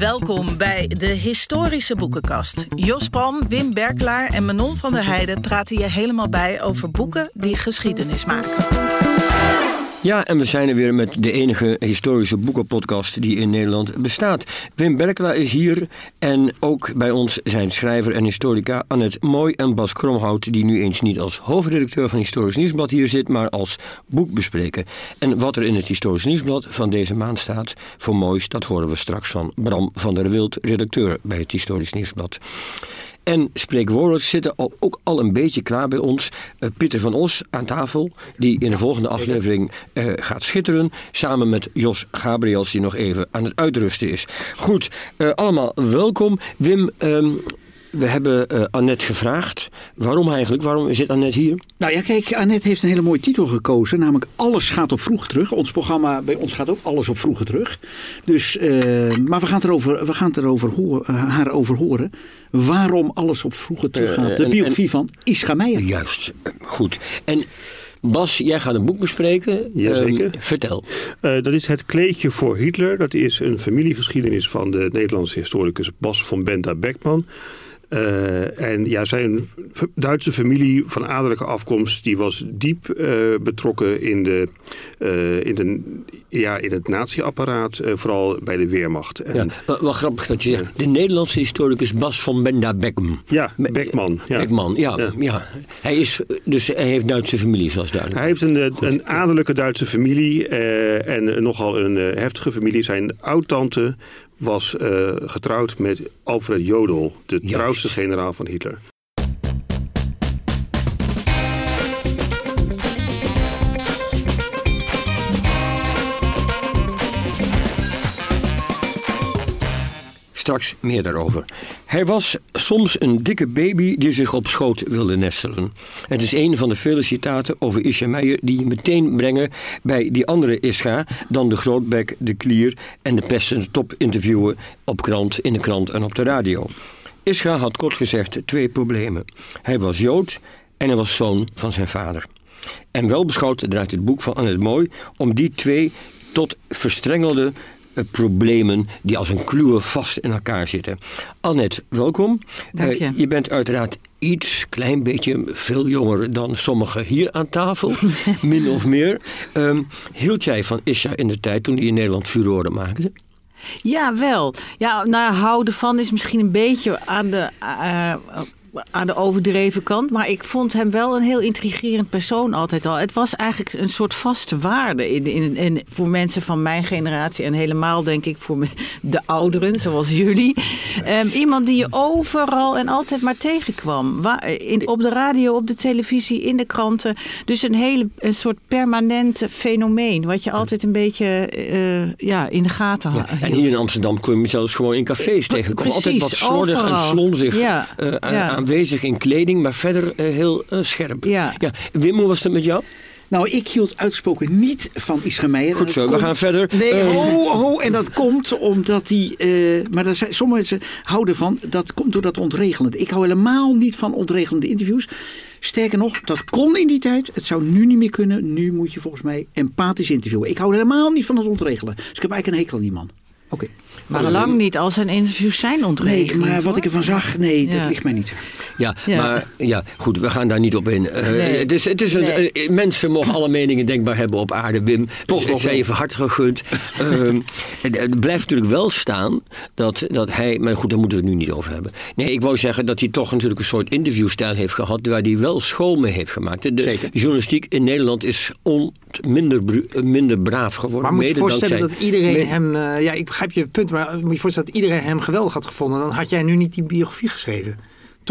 Welkom bij de Historische Boekenkast. Jos Palm, Wim Berkelaar en Manon van der Heijden praten je helemaal bij over boeken die geschiedenis maken. Ja, en we zijn er weer met de enige historische boekenpodcast die in Nederland bestaat. Wim Berkelaar is hier en ook bij ons zijn schrijver en historica Annette Mooi en Bas Kromhout, die nu eens niet als hoofdredacteur van Historisch Nieuwsblad hier zit, maar als boekbespreker. En wat er in het Historisch Nieuwsblad van deze maand staat voor moois, dat horen we straks van Bram van der Wild, redacteur bij het Historisch Nieuwsblad. En spreekwoordelijk zitten al, ook al een beetje klaar bij ons. Uh, Pieter van Os aan tafel, die in de volgende aflevering uh, gaat schitteren. Samen met Jos Gabriels, die nog even aan het uitrusten is. Goed, uh, allemaal welkom. Wim, um, we hebben uh, Annette gevraagd. Waarom eigenlijk? Waarom zit Annette hier? Nou ja, kijk, Annette heeft een hele mooie titel gekozen. Namelijk Alles gaat op vroeger terug. Ons programma, bij ons gaat ook alles op vroeger terug. Dus, uh, maar we gaan het erover, we gaan het erover horen, uh, haar over horen. Waarom alles op vroeger terug gaat. De biografie en, van Ischa Meijer. Juist, goed. En... Bas, jij gaat een boek bespreken. Jazeker. Um, vertel. Uh, dat is Het kleedje voor Hitler. Dat is een familiegeschiedenis van de Nederlandse historicus Bas van Benda Beckman. Uh, en ja, zijn Duitse familie van adellijke afkomst... die was diep uh, betrokken in, de, uh, in, de, ja, in het natieapparaat. vooral bij de Weermacht. En, ja, wel, wel grappig dat je zegt. De Nederlandse historicus Bas van Benda Beckman. Ja, Beckman. Ja. Beckman, ja. ja. ja. Hij, is, dus hij heeft Duitse familie, zoals duidelijk. Hij heeft een, Goed. een adellijke Duitse familie... en nogal een heftige familie. Zijn oud-tante was uh, getrouwd met Alfred Jodl, de Juist. trouwste generaal van Hitler. Straks meer daarover. Hij was soms een dikke baby die zich op schoot wilde nestelen. Het is een van de vele citaten over Meijer die je meteen brengen bij die andere Ischa dan de grootbek, de klier en de pestende top interviewen op krant, in de krant en op de radio. Ischa had kort gezegd twee problemen. Hij was Jood en hij was zoon van zijn vader. En wel beschouwd draait het boek van Annette Mooi om die twee tot verstrengelde problemen die als een kluwe vast in elkaar zitten. Annette, welkom. Dank je. Uh, je bent uiteraard iets, klein beetje, veel jonger dan sommigen hier aan tafel, min of meer. Um, hield jij van Isha in de tijd toen hij in Nederland furoren maakte? Ja, wel. Ja, nou, houden van is misschien een beetje aan de... Uh, aan de overdreven kant. Maar ik vond hem wel een heel intrigerend persoon altijd al. Het was eigenlijk een soort vaste waarde in, in, in, voor mensen van mijn generatie. En helemaal denk ik voor de ouderen, zoals jullie. Um, iemand die je overal en altijd maar tegenkwam. Waar, in, op de radio, op de televisie, in de kranten. Dus een hele een soort permanent fenomeen. Wat je altijd een beetje uh, ja, in de gaten had. Ja, en hier in Amsterdam kun je zelfs gewoon in cafés tegenkomen. Altijd wat slordig en slonzig ja, uh, ja aanwezig in kleding, maar verder uh, heel uh, scherp. Ja. ja. Wim, hoe was het met jou? Nou, ik hield uitgesproken niet van Meijer. Goed zo, we gaan verder. Nee, uh, ho, ho. En dat komt omdat hij... Uh, maar dat zijn, sommige mensen houden van... Dat komt door dat ontregelende. Ik hou helemaal niet van ontregelende interviews. Sterker nog, dat kon in die tijd. Het zou nu niet meer kunnen. Nu moet je volgens mij empathisch interviewen. Ik hou helemaal niet van het ontregelen. Dus ik heb eigenlijk een hekel aan die man. Oké. Okay. Maar oh, lang niet als zijn interviews zijn ontregeld. Nee, maar wat ik ervan zag, nee, ja. dat ligt mij niet. Ja, ja, maar ja, goed, we gaan daar niet op in. Uh, nee. Het is, het is een, nee. uh, mensen mogen alle meningen denkbaar hebben op aarde, Wim. Toch nog zij even hart gegund. uh, het, het, blijft natuurlijk wel staan dat, dat hij, maar goed, daar moeten we het nu niet over hebben. Nee, ik wou zeggen dat hij toch natuurlijk een soort interviewstijl heeft gehad waar hij wel school mee heeft gemaakt. De Zeker. journalistiek in Nederland is on, minder, minder braaf geworden. Maar moet je voorstellen dat iedereen met, hem, uh, ja, ik begrijp je punt, maar moet je voorstellen dat iedereen hem geweldig had gevonden, dan had jij nu niet die biografie geschreven.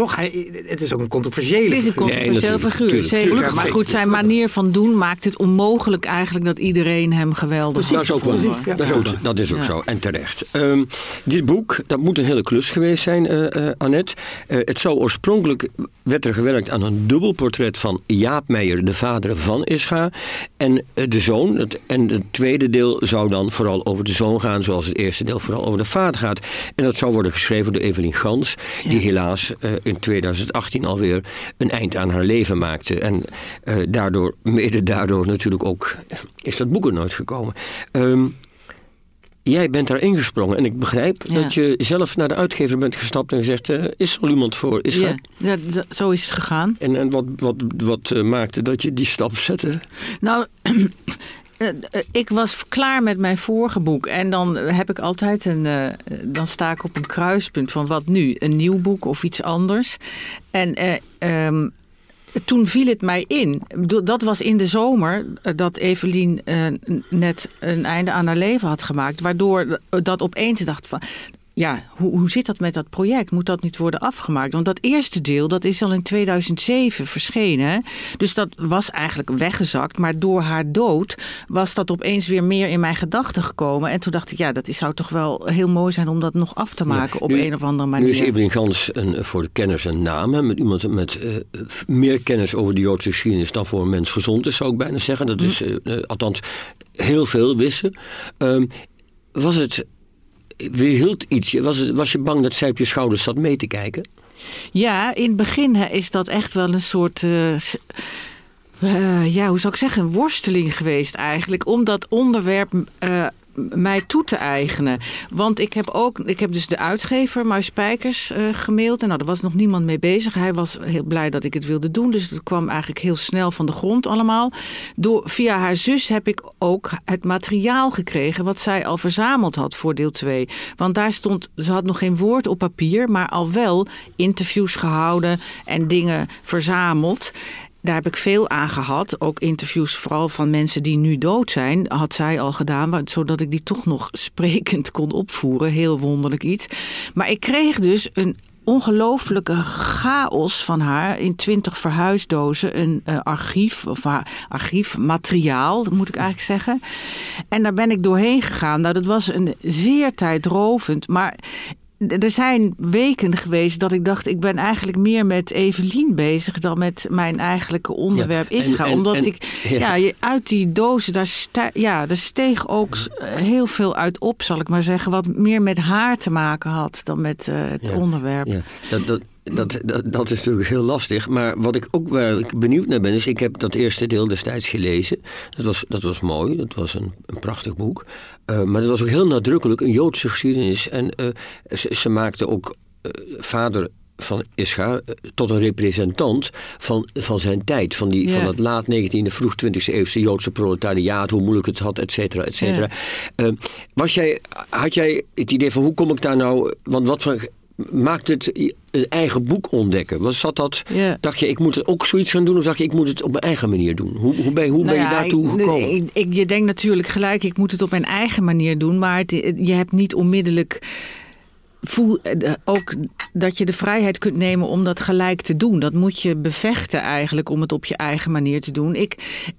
Toch? Hij, het is ook een controversiële Het is een controversieel nee, figuur, zeker. Tuurlijk, maar goed, zijn manier van doen maakt het onmogelijk eigenlijk dat iedereen hem geweldig Precies, dat is ook wel ja. dat, is ook, dat is ook ja. zo, en terecht. Um, dit boek, dat moet een hele klus geweest zijn, uh, uh, Annette. Uh, het zou oorspronkelijk, werd er gewerkt aan een dubbel portret van Jaap Meijer, de vader van Ischa, en de zoon. Het, en het tweede deel zou dan vooral over de zoon gaan, zoals het eerste deel vooral over de vader gaat. En dat zou worden geschreven door Evelien Gans, die helaas in 2018 alweer een eind aan haar leven maakte. En uh, daardoor, mede daardoor natuurlijk ook, is dat boek er nooit gekomen. Um, jij bent daar ingesprongen. En ik begrijp Ja. dat je zelf naar de uitgever bent gestapt en gezegd... eh, is er iemand voor Isra? Ja, ja, zo is het gegaan. En, en wat, wat, wat eh, maakte dat je die stap zette? Nou, eh, eh, ik was klaar met mijn vorige boek. En dan heb ik altijd een. eh, dan sta ik op een kruispunt van wat nu? Een nieuw boek of iets anders. En. eh, ehm, toen viel het mij in. Dat was in de zomer eh, dat Evelien eh, net een einde aan haar leven had gemaakt. Waardoor dat opeens dacht van. Ja, hoe, hoe zit dat met dat project? Moet dat niet worden afgemaakt? Want dat eerste deel, dat is al in 2007 verschenen. Dus dat was eigenlijk weggezakt. Maar door haar dood was dat opeens weer meer in mijn gedachten gekomen. En toen dacht ik, ja, dat is, zou toch wel heel mooi zijn om dat nog af te maken op nu- een of andere manier. Nu is Evelien Gans een, eh, voor de kenners een naam. hè, Met iemand met eh, meer kennis over de Joodse geschiedenis dan voor een mens gezond is, zou ik bijna zeggen. Dat is, eh, eh, althans, heel veel wissen. Ehm, was het, weerhield iets? Was, was je bang dat zij op je schouders zat mee te kijken? Ja, in het begin is dat echt wel een soort. eh, eh, ja, hoe zou ik zeggen? Een worsteling geweest eigenlijk. Om dat onderwerp. eh, mij toe te eigenen. Want ik heb ook, ik heb dus de uitgever, Muis Spijkers, eh, gemaild. En nou, er was nog niemand mee bezig. Hij was heel blij dat ik het wilde doen. Dus het kwam eigenlijk heel snel van de grond allemaal. Door, via haar zus heb ik ook het materiaal gekregen wat zij al verzameld had voor deel 2. Want daar stond, ze had nog geen woord op papier, maar al wel interviews gehouden en dingen verzameld. Daar heb ik veel aan gehad. Ook interviews vooral van mensen die nu dood zijn, had zij al gedaan. Zodat ik die toch nog sprekend kon opvoeren. Heel wonderlijk iets. Maar ik kreeg dus een ongelooflijke chaos van haar in twintig verhuisdozen. Een eh, archief, of haar archiefmateriaal, moet ik eigenlijk zeggen. En daar ben ik doorheen gegaan. Nou, dat was een zeer tijdrovend. Maar er zijn weken geweest dat ik dacht, ik ben eigenlijk meer met Evelien bezig dan met mijn eigenlijke onderwerp Ja, en- Omdat en- ik, ja. uit die dozen, daar, sta- ja, daar steeg ook heel veel uit op, zal ik maar zeggen. Wat meer met haar te maken had dan met eh, het Ja, onderwerp. Dat, dat, dat, dat is natuurlijk heel lastig. Maar wat ik ook waar ik benieuwd naar ben, is ik heb dat eerste deel destijds gelezen. Dat was, dat was mooi, dat was een, een prachtig boek. Eh, maar het was ook heel nadrukkelijk een Joodse geschiedenis. En eh, ze, ze maakte ook eh, vader van Ischa tot een representant van, van zijn tijd. Van, die, Ja. van het laat 19e, vroeg 20e eeuwse Joodse proletariaat. Hoe moeilijk het had, et cetera, et cetera. Was jij, had jij het idee van hoe kom ik daar nou... Want wat voor, maakt het een eigen boek ontdekken? Was, dat, Ja. Dacht je, ik moet het ook zoiets gaan doen? Of dacht je, ik moet het op mijn eigen manier doen? Hoe, hoe ben, hoe ben Nou je ja, daartoe ik- gekomen? Ik, ik- je denkt natuurlijk gelijk, ik moet het op mijn eigen manier doen. Maar het- je hebt niet onmiddellijk voel eh, ook dat je de vrijheid kunt nemen om dat gelijk te doen. Dat moet je bevechten eigenlijk om het op je eigen manier te doen. Ik,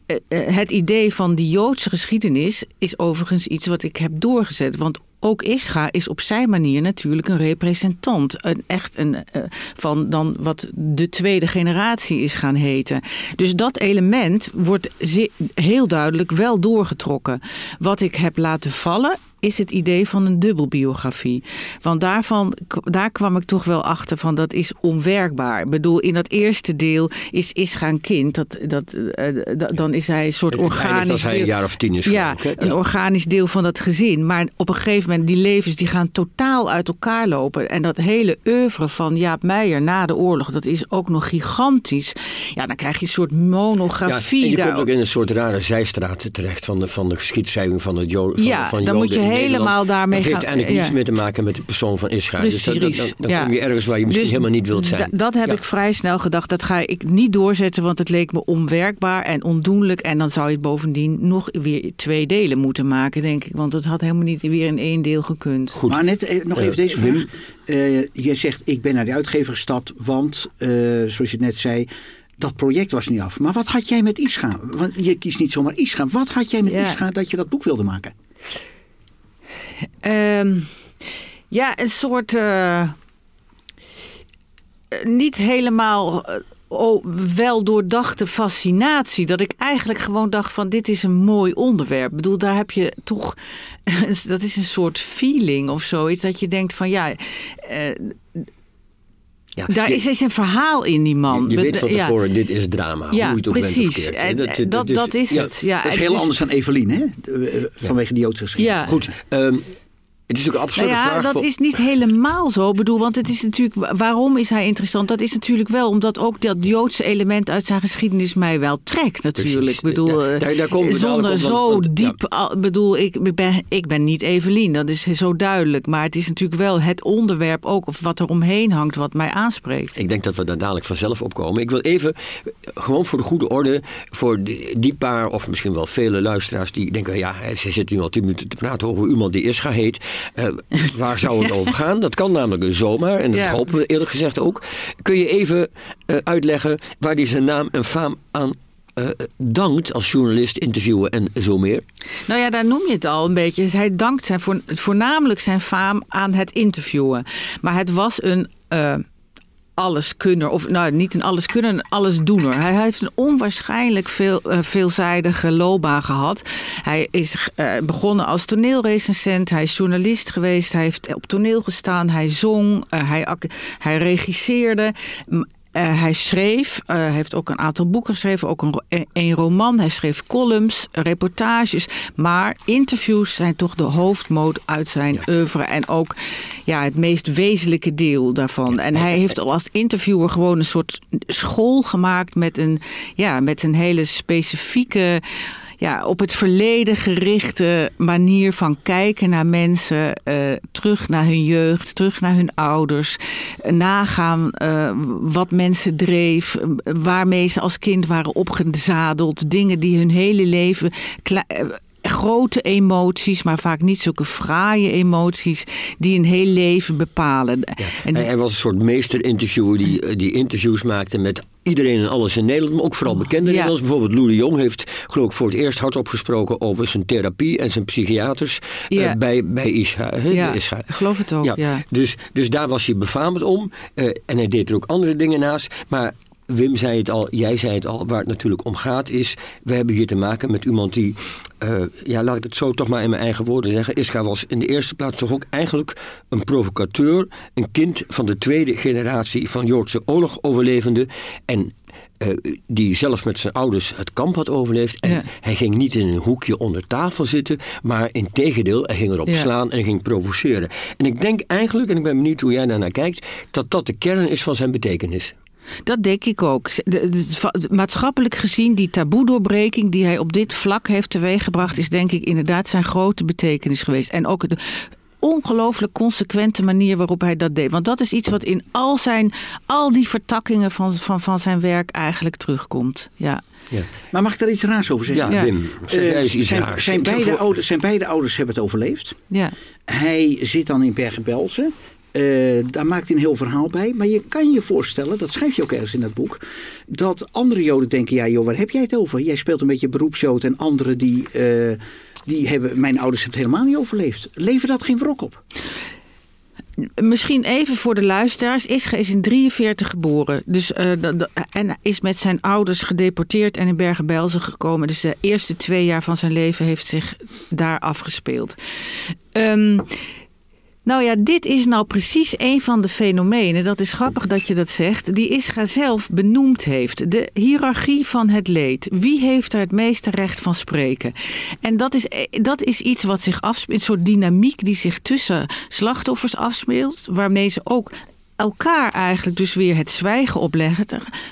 eh, eh, het idee van die Joodse geschiedenis is overigens iets wat ik heb doorgezet. Want ook Ischa is op zijn manier natuurlijk een representant. Een, echt een, eh, van dan wat de tweede generatie is gaan heten. Dus dat element wordt heel duidelijk wel doorgetrokken. Wat ik heb laten vallen is het idee van een dubbelbiografie. Want daarvan, daar kwam ik toch wel achter van dat is onwerkbaar. Ik bedoel, in dat eerste deel is Ischa een kind. Dat, dat, eh, dat- dan is hij een soort Het organisch als hij een jaar of tien is. ja, een organisch deel van dat gezin. Maar op een gegeven moment, die levens die gaan totaal uit elkaar lopen. En dat hele oeuvre van Jaap Meijer na de oorlog, dat is ook nog gigantisch. Ja, dan krijg je een soort Ja, monografie en je daar. komt ook in een soort rare zijstraat terecht van de, van de geschiedschrijving van het Jo- van, Ja, van dan moet Joden je in helemaal daarmee Dat heeft gaan- eigenlijk ja. niets meer te maken met de persoon van Israël. Dus dat- dat- Precies, dan dan ja. kom je ergens waar je misschien Dus helemaal niet wilt zijn. da- dat heb Ja. ik vrij snel gedacht. Dat ga ik niet doorzetten, want het leek me onwerkbaar en ondoenlijk. En dan zou je het bovendien nog weer twee delen moeten maken, denk ik. Want het had helemaal niet weer in één deel gekund. Goed. Maar net eh, nog Eh, even deze vraag. Eh, jij zegt, ik ben naar de uitgever gestapt, want, eh, zoals je het net zei, dat project was niet af. Maar wat had jij met Ischa? Want je kiest niet zomaar Ischa. Wat had jij met Ja. Ischa dat je dat boek wilde maken? Ehm, ja, een soort. eh, eh, niet helemaal. eh, oh, wel doordachte fascinatie. Dat ik eigenlijk gewoon dacht van dit is een mooi onderwerp. Ik bedoel, daar heb je toch... dat is een soort feeling of zoiets. Dat je denkt van ja... Ja, daar je- is, is een verhaal in die man. Je, je weet van Ja. tevoren, dit is drama. Ja, hoe je het ook precies. bent. En, Dat- eh, dat, is- dat is ja. het. Ja, Dat is heel dus- anders dan Evelien, hè? Eh, Vanwege die Joodse geschiedenis. Ja, Goed, ehm, Het is natuurlijk Nou absurde ja, vraag. dat is niet helemaal zo. Ik bedoel, want het is natuurlijk, waarom is hij interessant? Dat is natuurlijk wel omdat ook dat Joodse element uit zijn geschiedenis mij wel trekt, natuurlijk. Precies. Ik bedoel, Ja, eh, daar- daar zonder zo want- want- diep. Ik bedoel, ik, ik ben, ik ben niet Evelien, dat is zo duidelijk. Maar het is natuurlijk wel het onderwerp ook, of wat er omheen hangt, wat mij aanspreekt. Ik denk dat we daar dadelijk vanzelf op komen. Ik wil even, gewoon voor de goede orde, voor die, die paar of misschien wel vele luisteraars die denken, ja, ze zitten nu al tien minuten te praten over iemand die Ischa heet. Eh, waar zou het over gaan? Dat kan namelijk zomaar, en dat Ja. hopen we eerlijk gezegd ook. Kun je even eh, uitleggen waar hij zijn naam en faam aan eh, dankt als journalist, interviewen en zo meer? Nou ja, daar noem je het al een beetje. Hij dankt zijn voor, voornamelijk zijn faam aan het interviewen. Maar het was een alleskunner. Of nou, niet een alleskunner, een allesdoener. Hij heeft een onwaarschijnlijk veel, eh, veelzijdige loopbaan gehad. Hij is eh, begonnen als toneelrecensent. Hij is journalist geweest. Hij heeft op toneel gestaan. Hij zong. eh, hij, hij regisseerde. Eh, hij schreef, eh, hij heeft ook een aantal boeken geschreven, ook een, een roman. Hij schreef columns, reportages. Maar interviews zijn toch de hoofdmoot uit zijn oeuvre. En ook ja, het meest wezenlijke deel daarvan. En hij heeft al als interviewer gewoon een soort school gemaakt met een, ja, met een hele specifieke ja, op het verleden gerichte manier van kijken naar mensen, eh, terug naar hun jeugd, terug naar hun ouders, eh, nagaan eh, wat mensen dreef, eh, waarmee ze als kind waren opgezadeld, dingen die hun hele leven. Grote emoties, maar vaak niet zulke fraaie emoties die een heel leven bepalen. En Hij, was een soort meester-interviewer die, eh, die interviews maakte met iedereen en alles in Nederland, maar ook vooral bekende Ja. Bijvoorbeeld Lou de Jong heeft geloof ik voor het eerst hardop gesproken over zijn therapie en zijn psychiaters eh, bij, bij Isha. ja, Isha. ik geloof het ook. Ja. Dus, dus daar was hij befaamd om. eh, en hij deed er ook andere dingen naast. Maar Wim zei het al, jij zei het al, waar het natuurlijk om gaat is... we hebben hier te maken met iemand die... eh, ja, laat ik het zo toch maar in mijn eigen woorden zeggen. Ischa was in de eerste plaats toch ook eigenlijk een provocateur. Een kind van de tweede generatie van Joodse oorlogoverlevenden. En eh, die zelf met zijn ouders het kamp had overleefd. En Ja. hij ging niet in een hoekje onder tafel zitten, maar in tegendeel, hij ging erop Ja. slaan en ging provoceren. En ik denk eigenlijk, en ik ben benieuwd hoe jij daarnaar kijkt, dat dat de kern is van zijn betekenis. Dat denk ik ook. De- maatschappelijk gezien, die taboe-doorbreking die hij op dit vlak heeft teweeggebracht, is denk ik inderdaad zijn grote betekenis geweest. En ook de ongelooflijk consequente manier waarop hij dat deed. Want dat is iets wat in al, zijn, al die vertakkingen van, van, van zijn werk eigenlijk terugkomt. Ja. Ja, Maar mag ik daar iets raars over zeggen? ja, Ja. Wim, zeg Eh, jij eens iets zijn, raars. zijn, beide ouders, zijn beide ouders hebben het overleefd. Ja. Hij zit dan in Bergen-Belsen. Eh, daar maakt hij een heel verhaal bij. Maar je kan je voorstellen, dat schrijf je ook ergens in dat boek, dat andere Joden denken: ja, joh, waar heb jij het over? Jij speelt een beetje beroepsjood en anderen die, eh, die hebben, mijn ouders hebben het helemaal niet overleefd. Leven dat geen wrok op? Misschien even voor de luisteraars. Ischa is in 43 geboren. Dus, eh, en is met zijn ouders gedeporteerd en in Bergen-Belsen gekomen. Dus de eerste twee jaar van zijn leven heeft zich daar afgespeeld. Ehm, nou ja, dit is nou precies een van de fenomenen. Dat is grappig dat je dat zegt. Die Ischa zelf benoemd heeft. De hiërarchie van het leed. Wie heeft er het meeste recht van spreken? En dat is, eh, dat is iets wat zich afspeelt. Een soort dynamiek die zich tussen slachtoffers afspeelt. Waarmee ze ook elkaar eigenlijk dus weer het zwijgen opleggen.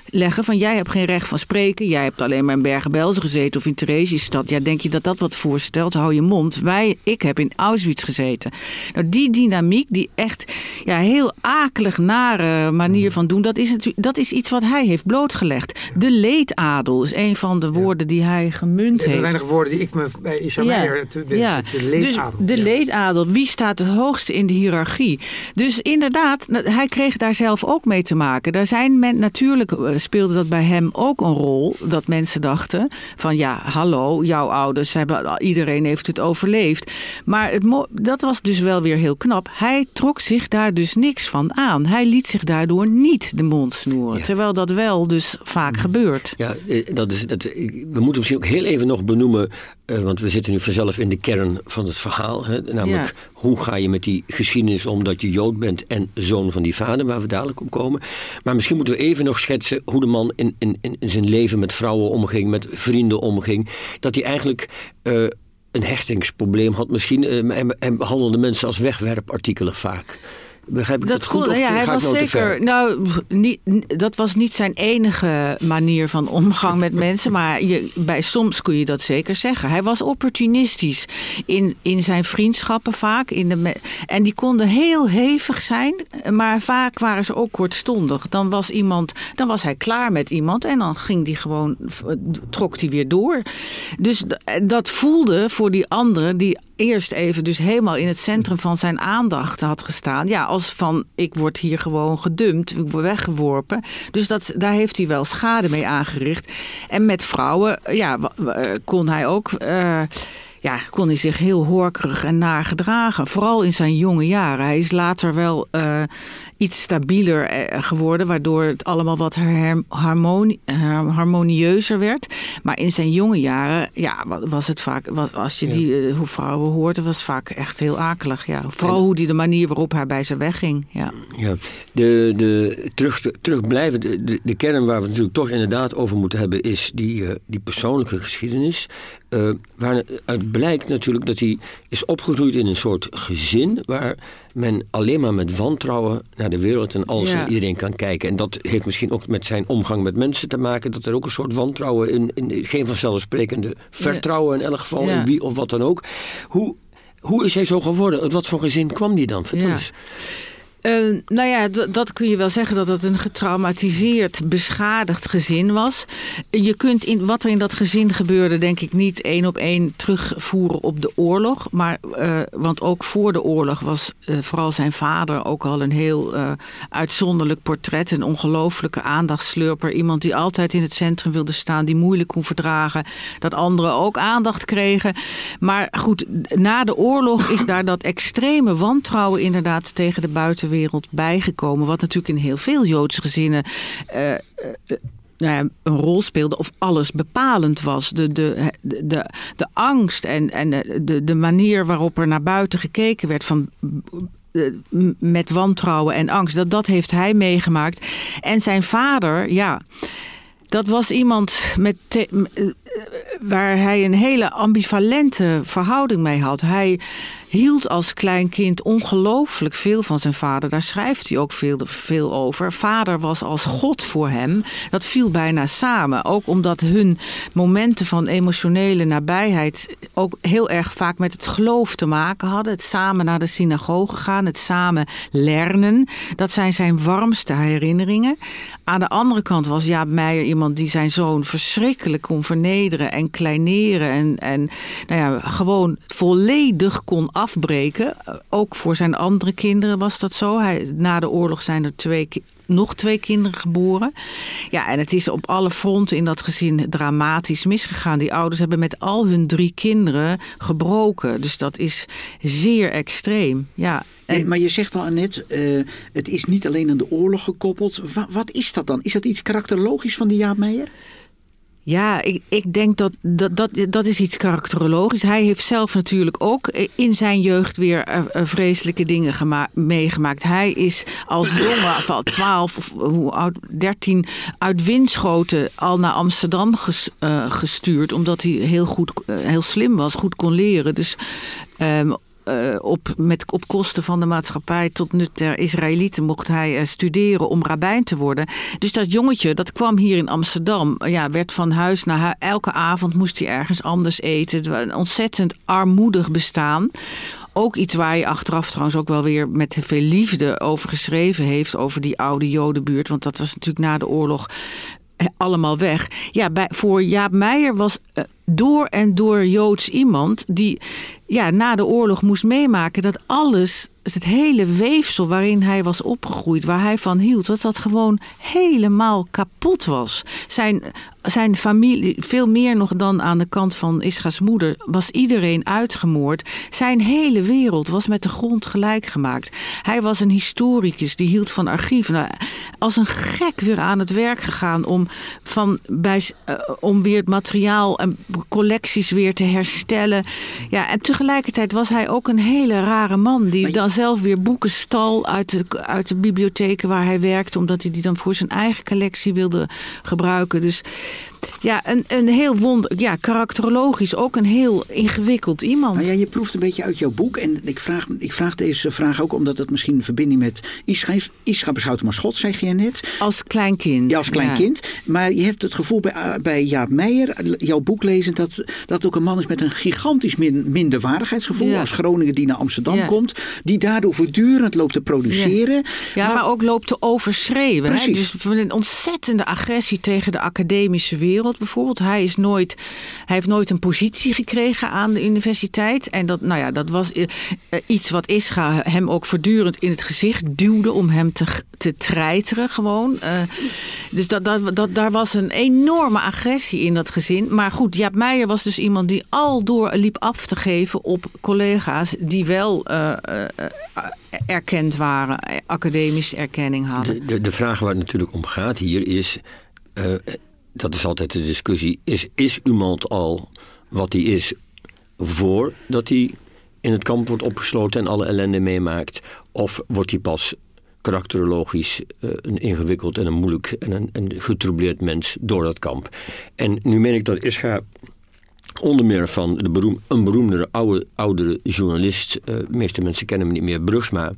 Leggen van jij hebt geen recht van spreken. Jij hebt alleen maar in Bergen-Belsen gezeten of in Theresienstad. Ja, denk je dat dat wat voorstelt? Hou je mond. Wij, ik heb in Auschwitz gezeten. Nou, die dynamiek, die echt ja, heel akelig nare manier van doen... Dat is, natuurlijk, dat is iets wat hij heeft blootgelegd. De leedadel is een van de woorden die hij gemunt Er zijn heeft. weinig woorden die ik me bij de- ja. de leedadel. Dus de leedadel, wie staat het hoogste in de hiërarchie? Dus inderdaad, hij kreeg daar zelf ook mee te maken. Daar zijn men, natuurlijk eh, speelde dat bij hem ook een rol. Dat mensen dachten van ja, hallo, jouw ouders, hebben, iedereen heeft het overleefd. Maar het, dat was dus wel weer heel knap. Hij trok zich daar dus niks van aan. Hij liet zich daardoor niet de mond snoeren. Ja. Terwijl dat wel dus vaak gebeurt. Ja, eh, dat is, dat, we moeten misschien ook heel even nog benoemen, eh, want we zitten nu vanzelf in de kern van het verhaal. Hè, namelijk, Ja. hoe ga je met die geschiedenis om dat je Jood bent en zoon van die vader, waar we dadelijk op komen. Maar misschien moeten we even nog schetsen hoe de man in, in, in zijn leven met vrouwen omging, met vrienden omging. Dat hij eigenlijk eh, een hechtingsprobleem had misschien eh, en, en behandelde mensen als wegwerpartikelen vaak. Begrijp ik dat, goed? Kon, of ja, hij was nou zeker. Nou, niet, dat was niet zijn enige manier van omgang met mensen. Maar je, bij soms kun je dat zeker zeggen. Hij was opportunistisch in, in zijn vriendschappen vaak. In de, en die konden heel hevig zijn. Maar vaak waren ze ook kortstondig. Dan was iemand, dan was hij klaar met iemand. En dan ging die gewoon, trok hij weer door. Dus d- dat voelde voor die andere die eerst even dus helemaal in het centrum van zijn aandacht had gestaan. Ja, als van ik word hier gewoon gedumpt, ik word weggeworpen. Dus dat, daar heeft hij wel schade mee aangericht. En met vrouwen, ja, kon hij ook. eh, ja, kon hij zich heel horkerig en naar gedragen. Vooral in zijn jonge jaren. Hij is later wel eh, iets stabieler eh, geworden, waardoor het allemaal wat harmonie, eh, harmonieuzer werd. Maar in zijn jonge jaren, ja, wa- was het vaak, was, als je die hoe vrouwen hoorde, was vaak echt heel akelig. Ja. Vooral hoe die de manier waarop hij bij ze wegging. Ja. Ja, de, de, terug, terugblijven, de, de, de kern waar we het natuurlijk toch inderdaad over moeten hebben, is die, die persoonlijke geschiedenis. Eh waaruit blijkt natuurlijk dat hij is opgegroeid in een soort gezin waar men alleen maar met wantrouwen naar de wereld en alles Ja. en iedereen kan kijken. En dat heeft misschien ook met zijn omgang met mensen te maken, dat er ook een soort wantrouwen in, in geen vanzelfsprekende vertrouwen in elk geval, Ja. in wie of wat dan ook. Hoe, hoe is hij zo geworden? Uit wat voor gezin kwam die dan? Vertel Ja. eens. Eh, nou ja, dat kun je wel zeggen dat het een getraumatiseerd, beschadigd gezin was. Je kunt in, wat er in dat gezin gebeurde, denk ik niet één op één terugvoeren op de oorlog. Maar, eh, want ook voor de oorlog was eh, vooral zijn vader ook al een heel uitzonderlijk portret. Een ongelooflijke aandachtslurper. Iemand die altijd in het centrum wilde staan, die moeilijk kon verdragen. Dat anderen ook aandacht kregen. Maar goed, na de oorlog is daar dat extreme wantrouwen inderdaad tegen de buitenwereld bijgekomen. Wat natuurlijk in heel veel Joodse gezinnen. eh, eh, eh, nou ja, een rol speelde of alles bepalend was. De, de, de, de, angst en, en de, de manier waarop er naar buiten gekeken werd van eh, met wantrouwen en angst. Dat, dat heeft hij meegemaakt. En zijn vader, ja, dat was iemand met eh, waar hij een hele ambivalente verhouding mee had. Hij hield als klein kind ongelooflijk veel van zijn vader. Daar schrijft hij ook veel, veel over. Vader was als God voor hem. Dat viel bijna samen. Ook omdat hun momenten van emotionele nabijheid ook heel erg vaak met het geloof te maken hadden. Het samen naar de synagoge gaan, het samen lernen. Dat zijn zijn warmste herinneringen. Aan de andere kant was Jaap Meijer iemand die zijn zoon verschrikkelijk kon vernederen en kleineren. En, en nou ja, gewoon volledig kon afbreken. Ook voor zijn andere kinderen was dat zo. Hij, na de oorlog zijn er twee nog twee kinderen geboren. Ja, en het is op alle fronten in dat gezin dramatisch misgegaan. Die ouders hebben met al hun drie kinderen gebroken. Dus dat is zeer extreem. Ja, maar je zegt al net, eh, het is niet alleen aan de oorlog gekoppeld. Wa- wat is dat dan? Is dat iets karakterologisch van die Jaap Meijer? Ja, ik, ik denk dat, dat, dat dat is iets karakterologisch. Hij heeft zelf natuurlijk ook in zijn jeugd weer eh, eh, vreselijke dingen gema- meegemaakt. Hij is als jongen van 12 of hoe oud, 13 uit Winschoten al naar Amsterdam ges- eh, gestuurd. Omdat hij heel goed, heel slim was, goed kon leren. Dus ehm, eh, op, met, op kosten van de maatschappij tot nut der Israëlieten mocht hij eh, studeren om rabbijn te worden. Dus dat jongetje, dat kwam hier in Amsterdam, eh, ja, werd van huis naar huis. Elke avond moest hij ergens anders eten. Het was een ontzettend armoedig bestaan. Ook iets waar je achteraf trouwens ook wel weer met veel liefde over geschreven heeft. Over die oude Jodenbuurt. Want dat was natuurlijk na de oorlog allemaal weg. Ja, bij, voor Jaap Meijer was door en door Joods iemand die ja, na de oorlog moest meemaken dat alles, het hele weefsel waarin hij was opgegroeid, waar hij van hield, dat dat gewoon helemaal kapot was. Zijn, zijn familie, veel meer nog dan aan de kant van Isra's moeder, was iedereen uitgemoord. Zijn hele wereld was met de grond gelijk gemaakt. Hij was een historicus, die hield van archieven. Nou, als een gek weer aan het werk gegaan om van bij, uh, om weer het materiaal en collecties weer te herstellen. Ja, en tegelijkertijd was hij ook een hele rare man. Die dan zelf weer boeken stal uit de, uit de bibliotheken waar hij werkte. Omdat hij die dan voor zijn eigen collectie wilde gebruiken. Dus ja, een, een heel wonder, ja, karakterologisch ook een heel ingewikkeld iemand. Nou ja, je proeft een beetje uit jouw boek. En ik vraag, ik vraag deze vraag ook omdat het misschien een verbinding met Ischa heeft. Ischa beschouwt als God, zeg je net. Als klein kind. Ja, als klein kind. Maar je hebt het gevoel bij, bij Jaap Meijer, jouw boek lezen, dat dat ook een man is met een gigantisch min, minderwaardigheidsgevoel. Als Groningen die naar Amsterdam komt. Die daardoor voortdurend loopt te produceren. Ja, maar, ook loopt te overschreeuwen. Hè? Dus een ontzettende agressie tegen de academische wereld wereld bijvoorbeeld. Hij, is nooit, hij heeft nooit een positie gekregen aan de universiteit. En dat, nou ja, dat was eh, eh, iets wat Ischa hem ook voortdurend in het gezicht duwde om hem te, te treiteren gewoon. Uh, dus dat, dat, dat, daar was een enorme agressie in dat gezin. Maar goed, Jaap Meijer was dus iemand die al door liep af te geven op collega's die wel erkend waren, academische erkenning hadden. De, de, de vraag waar het natuurlijk om gaat hier is dat is altijd de discussie. Is, is iemand al wat hij is voordat hij in het kamp wordt opgesloten en alle ellende meemaakt? Of wordt hij pas karakterologisch uh, een ingewikkeld en een moeilijk en een, een getroubleerd mens door dat kamp? En nu meen ik dat Ischa onder meer van de beroem, een beroemdere oude, oudere journalist, uh, de meeste mensen kennen hem niet meer, Brugsma,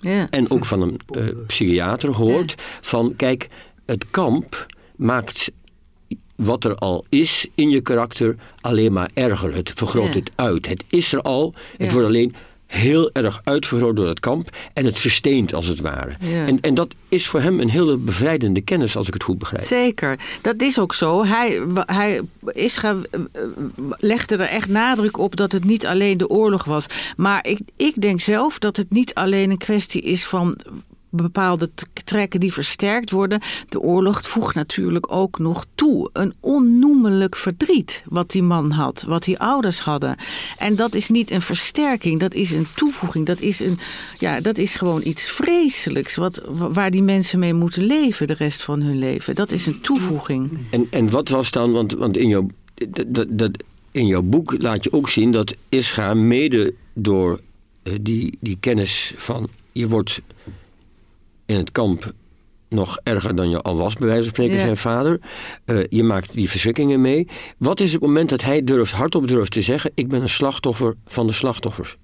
ja. en ook van een uh, psychiater hoort van kijk, het kamp maakt wat er al is in je karakter alleen maar erger. Het vergroot het uit. Het is er al. Het wordt alleen heel erg uitvergroot door het kamp. En het versteent als het ware. En, en dat is voor hem een hele bevrijdende kennis, als ik het goed begrijp. Zeker, dat is ook zo. Hij, hij is gaan, legde er echt nadruk op dat het niet alleen de oorlog was. Maar ik, ik denk zelf dat het niet alleen een kwestie is van bepaalde trekken die versterkt worden. De oorlog voegt natuurlijk ook nog toe. Een onnoemelijk verdriet wat die man had, wat die ouders hadden. En dat is niet een versterking, dat is een toevoeging. Dat is, een, ja, dat is gewoon iets vreselijks wat, waar die mensen mee moeten leven de rest van hun leven. Dat is een toevoeging. En, en wat was dan, want, want in, jouw, dat, in jouw boek laat je ook zien dat Ischa mede door eh, die, die kennis van je wordt in het kamp nog erger dan je al was, bij wijze van spreken, zijn vader. Uh, je maakt die verschrikkingen mee. Wat is het moment dat hij durft, hardop durft te zeggen: Ik ben een slachtoffer van de slachtoffers?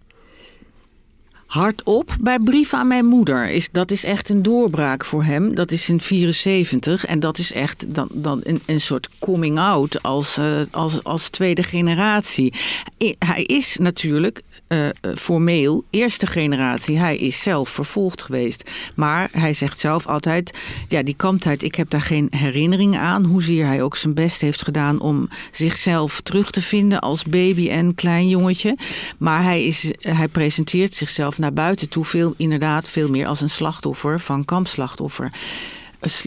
hardop bij brief aan mijn moeder. Is, dat is echt een doorbraak voor hem. Dat is in 74 en dat is echt dan, dan een, een soort coming out als, uh, als, als tweede generatie. Hij is natuurlijk uh, formeel eerste generatie. Hij is zelf vervolgd geweest. Maar hij zegt zelf altijd, ja die kamptijd, ik heb daar geen herinnering aan. Hoezeer hij ook zijn best heeft gedaan om zichzelf terug te vinden als baby en klein jongetje. Maar hij, is, hij presenteert zichzelf naar buiten toe veel, inderdaad veel meer als een slachtoffer van kampslachtoffer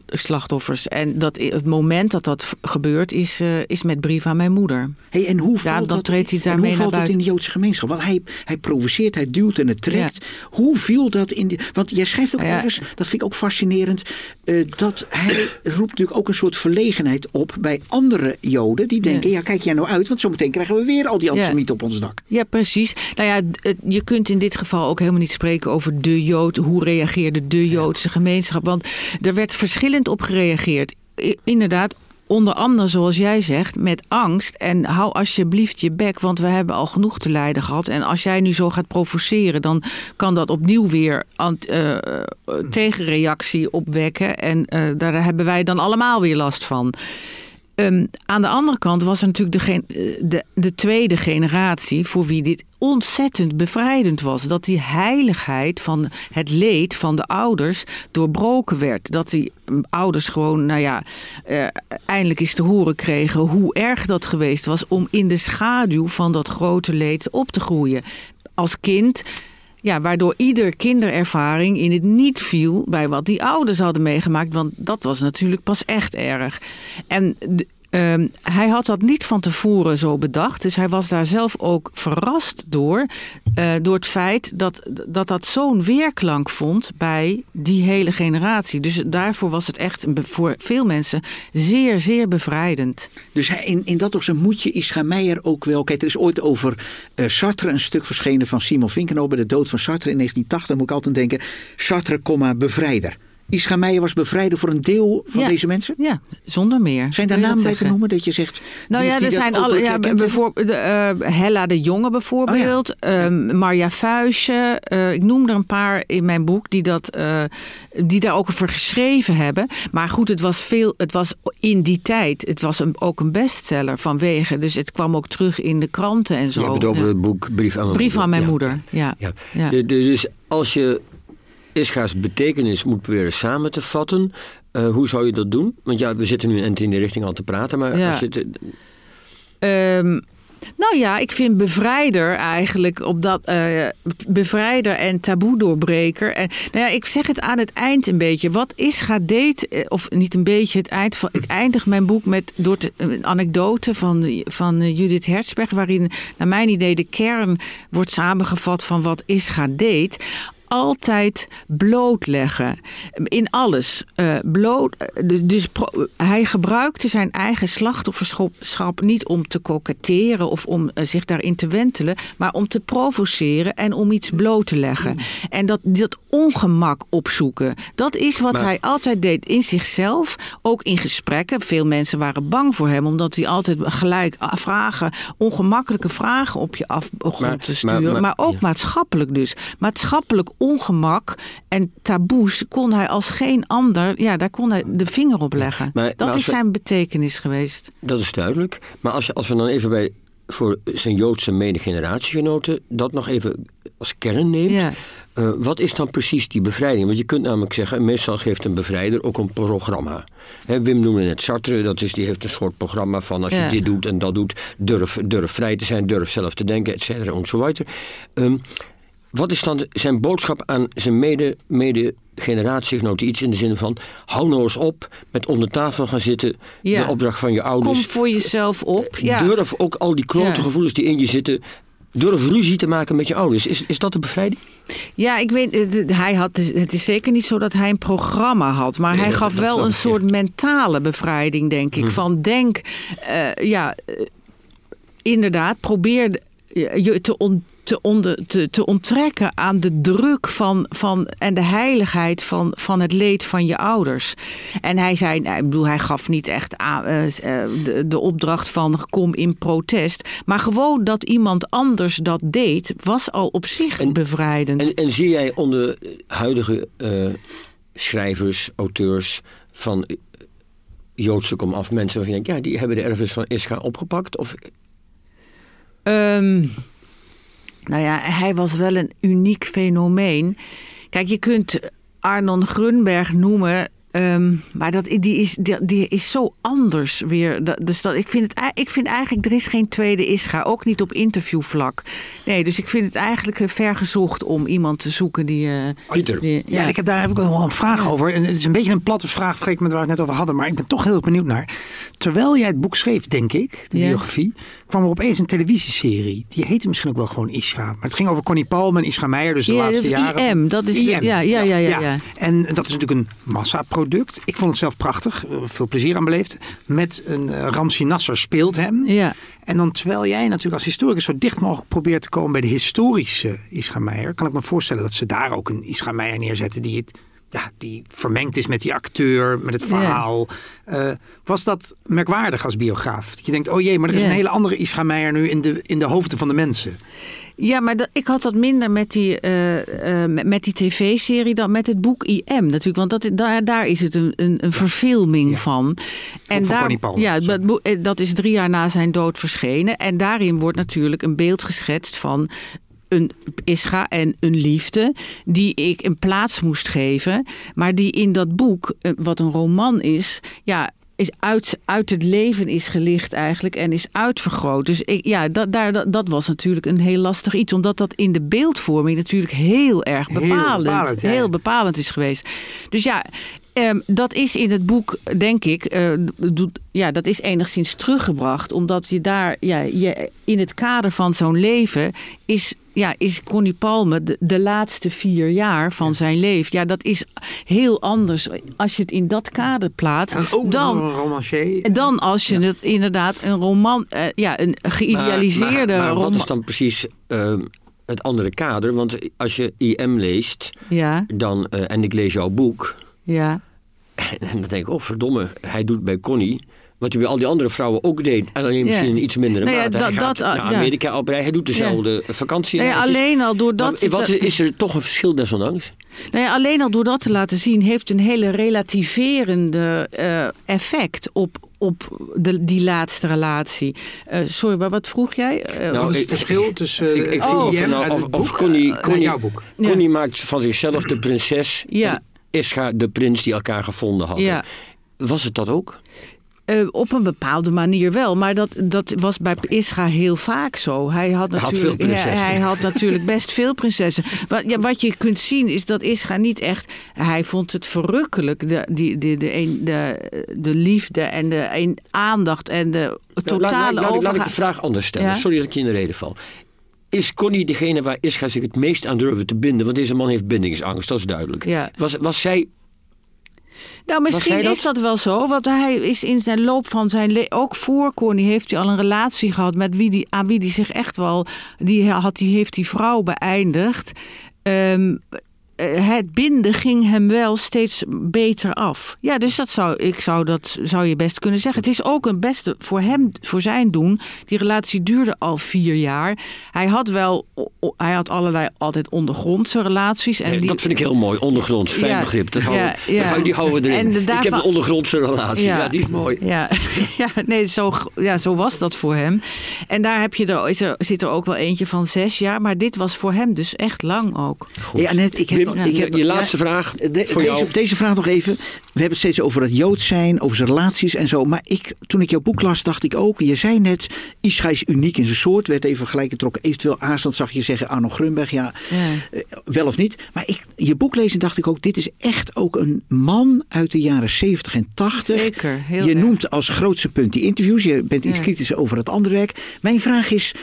slachtoffers. En dat, het moment dat dat gebeurt is, uh, is met brief aan mijn moeder. Hey, en hoe valt, dat, treedt hij daarmee hoe valt dat in de Joodse gemeenschap? Want hij, hij provoceert, hij duwt en het trekt. Hoe viel dat in... De, want jij schrijft ook ergens, dat vind ik ook fascinerend... Uh, dat hij roept natuurlijk ook een soort verlegenheid op bij andere Joden... die denken, ja, kijk jij nou uit, want zometeen krijgen we weer al die antisemieten op ons dak. Ja, precies. Nou ja, je kunt in dit geval ook helemaal niet spreken over de Jood. Hoe reageerde de Joodse gemeenschap? Want er werd verschillend op gereageerd. inderdaad, onder andere zoals jij zegt, met angst. En hou alsjeblieft je bek, want we hebben al genoeg te lijden gehad. En als jij nu zo gaat provoceren, dan kan dat opnieuw weer uh, tegenreactie opwekken. En uh, daar hebben wij dan allemaal weer last van. Um, aan de andere kant was er natuurlijk de, de, de, tweede generatie voor wie dit ontzettend bevrijdend was. Dat die heiligheid van het leed van de ouders doorbroken werd. Dat die mm, ouders gewoon, nou ja, uh, eindelijk eens te horen kregen hoe erg dat geweest was om in de schaduw van dat grote leed op te groeien. Als kind ja, waardoor ieder kinderervaring in het niet viel bij wat die ouders hadden meegemaakt. Want dat was natuurlijk pas echt erg. En Ehm, hij had dat niet van tevoren zo bedacht. Dus hij was daar zelf ook verrast door. eh, door het feit dat dat, dat zo'n weerklank vond bij die hele generatie. Dus daarvoor was het echt voor veel mensen zeer, zeer bevrijdend. Dus hij, in, in dat opzicht moet je Ischa Meijer ook wel... Kijk, er is ooit over eh, Sartre een stuk verschenen van Simon Vinkenhoff... bij de dood van Sartre in 1980. Dan moet ik altijd denken, Sartre, bevrijder. Ischa Meijer was bevrijder voor een deel van Ja. deze mensen? Ja, zonder meer. Zijn daar namen dat bij te noemen dat je zegt... Nou ja, er zijn alle. Ja, bijvoorbeeld de, eh, Hella de Jonge bijvoorbeeld. Ehm, Marja Fuisje. eh, ik noem er een paar in mijn boek die, dat, eh, die daar ook over geschreven hebben. Maar goed, het was veel. Het was in die tijd. Het was een, ook een bestseller vanwege. Dus het kwam ook terug in de kranten en zo. Je hebt het over het boek Brief aan mijn Brief moeder. aan mijn Ja. moeder. Ja. Ja. Ja. De- de- dus als je Ischa's betekenis moet proberen samen te vatten, eh, hoe zou je dat doen? Want ja, we zitten nu in die richting al te praten, maar Ja. als je het, Ehm, nou ja, ik vind bevrijder eigenlijk op dat eh, bevrijder en taboe-doorbreker. En nou ja, ik zeg het aan het eind een beetje. Wat is eh, of niet een beetje het eind van. Ik eindig mijn boek met door te- een anekdote van, van eh, Judith Herzberg, waarin naar mijn idee de kern wordt samengevat van wat is Gadeet altijd blootleggen. In alles. eh, bloot, eh, dus- dus pro- hij gebruikte zijn eigen slachtofferschap niet om te koketteren of om eh, zich daarin te wentelen, maar om te provoceren en om iets bloot te leggen. En dat, dat ongemak opzoeken, dat is wat Maar- hij altijd deed in zichzelf, ook in gesprekken. Veel mensen waren bang voor hem, omdat hij altijd gelijk vragen, ongemakkelijke vragen op je af begon Maar- te sturen. Maar, maar- ook ja. maatschappelijk dus. Maatschappelijk ongemak en taboes kon hij als geen ander, ja, daar kon hij de vinger op leggen. Maar- dat maar is we- zijn betekenis geweest. dat is duidelijk. Maar als, je, als we dan even bij voor zijn Joodse mede-generatiegenoten dat nog even als kern neemt. Ja. eh, wat is dan precies die bevrijding? Want je kunt namelijk zeggen, meestal geeft een bevrijder ook een programma. Hè, Wim noemde net Sartre, dat is, die heeft een soort programma van als je dit doet en dat doet, durf, durf vrij te zijn, durf zelf te denken, et cetera, enzovoort. Wat is dan zijn boodschap aan zijn mede, mede generatiegenoten? Iets in de zin van, hou nou eens op met onder tafel gaan zitten, Ja. de opdracht van je Kom ouders. voor jezelf op. Ja. Durf ook al die klote Ja. gevoelens die in je zitten. Durf ruzie te maken met je ouders. Is, is dat de bevrijding? Ja, ik weet, hij had, het is zeker niet zo dat hij een programma had. Maar Nee, hij gaf wel een Hm. soort mentale bevrijding, denk ik. Van denk, eh, ja, eh, inderdaad, probeer eh, je te, on- te, onder, te, te onttrekken aan de druk van, van, en de heiligheid van, van het leed van je ouders. En hij zei, nou, ik bedoel, hij gaf niet echt aan, eh, eh, de, de opdracht van kom in protest. Maar gewoon dat iemand anders dat deed, was al op zich En- bevrijdend. En, en zie jij onder huidige eh, schrijvers, auteurs van Joodse komaf mensen waarvan je denkt, ja, die hebben de erfenis van Ischa opgepakt? Of Ehm, nou ja, hij was wel een uniek fenomeen. Kijk, je kunt Arnon Grunberg noemen. ehm, maar dat, die, is, die, die is zo anders weer. Dat, dus dat, ik, vind het, ik vind eigenlijk, er is geen tweede Ischa. Ook niet op interviewvlak. Nee, dus ik vind het eigenlijk eh, ver gezocht om iemand te zoeken die... eh, die- Ja, ik heb, daar heb ik wel een vraag over. En het is een beetje een platte vraag vergeleken met waar we het net over hadden. Maar ik ben toch heel benieuwd naar. Terwijl jij het boek schreef, denk ik, de Ja. biografie, kwam er opeens een televisieserie. Die heette misschien ook wel gewoon Ischa. Maar het ging over Connie Palm en Ischa Meijer, dus de Ja, laatste jaren. IM, dat is IM, ja, ja, ja, ja, ja. En dat is natuurlijk een massaproduct. Ik vond het zelf prachtig, eh, veel plezier aan beleefd. Met een uh, Ramsi Nasser speelt hem. Ja. En dan terwijl jij natuurlijk als historicus zo dicht mogelijk probeert te komen bij de historische Ischa Meijer, kan ik me voorstellen dat ze daar ook een Ischa Meijer neerzetten die het ja, die vermengd is met die acteur, met het verhaal. Uh, was dat merkwaardig als biograaf? Dat je denkt, oh jee, maar er is een hele andere Ischa Meijer nu in de, in de hoofden van de mensen. Ja, maar dat, ik had dat minder met die, eh, eh, met, met die tv-serie dan met het boek IM natuurlijk. Want dat, daar, daar is het een, een, een verfilming Ja. van. En van daar, Connie Palmer, ja, dat, eh, dat is drie jaar na zijn dood verschenen. En daarin wordt natuurlijk een beeld geschetst van een Ischa en een liefde die ik een plaats moest geven. Maar die in dat boek, eh, wat een roman is, ja, is uit, uit het leven is gelicht eigenlijk en is uitvergroot. Dus ik, ja, dat, daar, dat, dat was natuurlijk een heel lastig iets. Omdat dat in de beeldvorming natuurlijk heel erg Heel bepalend, ja. heel bepalend is geweest. Dus ja, Ehm, dat is in het boek, denk ik, doet- ja, dat is enigszins teruggebracht. Omdat je daar, ja, je, in het kader van zo'n leven is, ja, is Connie Palme de, de laatste vier jaar van zijn leven. Ja, dat is heel anders als je het in dat kader plaatst. En ook dan, een romancier. dan als je het inderdaad een roman, eh, ja, een geïdealiseerde maar, maar, maar wat is dan precies ehm, het andere kader? Want als je IM leest, Ja, dan, eh, en ik lees jouw boek... ja. En dan denk ik, oh verdomme, hij doet bij Connie... Wat hij bij al die andere vrouwen ook deed. En alleen misschien in iets mindere Nou ja, mate. hij dat- gaat dat, ah, naar ja. Amerika op rij. Hij doet dezelfde vakantie. Nee, alleen al doordat... Maar wat dat- is er toch een verschil desondanks? Nou ja, alleen al door dat te laten zien, heeft een hele relativerende eh, effect op, op de, die laatste relatie. Eh, sorry, maar wat vroeg jij? Eh, Nou, Wat is ik- het verschil tussen ik, ik eh, vroeg of, nou, of, of Connie, Connie, jouw boek? Ja. Connie maakt van zichzelf de prinses. Ja. En Ischa de prins die elkaar gevonden hadden. Ja. Was het dat ook? Eh, op een bepaalde manier wel, maar dat, dat was bij Ischa heel vaak zo. Hij had Hij had natuurlijk, ja, hij had natuurlijk best veel prinsessen. Wat, ja, wat je kunt zien is dat Ischa niet echt. Hij vond het verrukkelijk, de, die, de, de, de, de liefde en de een, aandacht en de totale laat, laat, laat, ik- laat ik overga- de vraag anders stellen. Ja. Sorry dat ik je in de reden val. Is Connie degene waar Ischa zich het meest aan durfde te binden? Want deze man heeft bindingsangst, dat is duidelijk. Ja. Was, was zij Nou, misschien dat? is dat wel zo. Want hij is in zijn loop van zijn leven... Ook voor Connie heeft hij al een relatie gehad... met wie die, aan wie hij zich echt wel... Die, had, die heeft die vrouw beëindigd. Ehm, eh, het binden ging hem wel steeds beter af. Ja, dus dat zou, ik zou, dat zou je best kunnen zeggen. Het is ook een beste voor hem, voor zijn doen. Die relatie duurde al vier jaar. Hij had wel... Hij had allerlei altijd ondergrondse relaties. En Nee, die, dat vind ik heel mooi. Ondergronds, fijn Ja, begrip. Dat ja, houden, ja. die houden we erin. En Ik heb een ondergrondse relatie. Ja. die is mooi. Ja, ja, nee, zo, ja, zo was dat voor hem. En daar heb je er, is er, zit er ook wel eentje van zes jaar. Maar dit was voor hem dus echt lang ook. Hey, Annette, ik heb, Wim, nog- ik heb je laatste vraag de- voor deze, jou. deze vraag nog even. We hebben het steeds over het Jood zijn, over zijn relaties en zo. Maar ik, toen ik jouw boek las, dacht ik ook. Je zei net, Ischa is uniek in zijn soort. Werd even gelijk getrokken. Eventueel aanstand zag je zeggen Arno Grunberg. Ja, Ja. eh, wel of niet. Maar ik, je boek lezen dacht ik ook. Dit is echt ook een man uit de jaren 70 en 80. Zeker, heel je erg. noemt als grootste punt die interviews. Je bent iets kritisch over het andere werk. Mijn vraag is.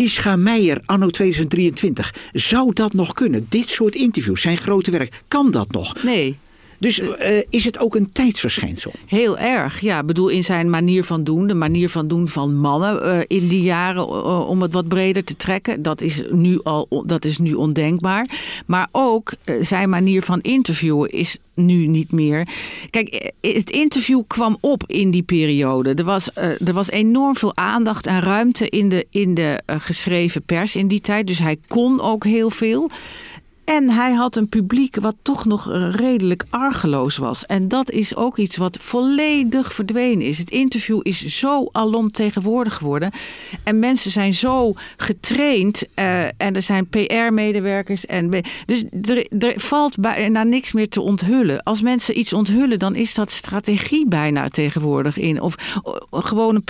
Ischa Meijer anno 2023. Zou dat nog kunnen? Dit soort interviews, zijn grote werk. Kan dat nog? Nee, Dus eh, is het ook een tijdsverschijnsel? Heel erg, ja. Ik bedoel, in zijn manier van doen, de manier van doen van mannen eh, in die jaren, eh, om het wat breder te trekken, dat is nu al dat is nu ondenkbaar. Maar ook zijn manier van interviewen is nu niet meer. Kijk, het interview kwam op in die periode. Er was, er was enorm veel aandacht en ruimte in de, in de geschreven pers in die tijd. Dus hij kon ook heel veel. En hij had een publiek wat toch nog eh, redelijk argeloos was. En dat is ook iets wat volledig verdwenen is. Het interview is zo alomtegenwoordig geworden. En mensen zijn zo getraind. eh, en er zijn PR-medewerkers. En dus er, valt bijna niks meer te onthullen. Als mensen iets onthullen, dan is dat strategie bijna tegenwoordig in. Of eh, gewoon een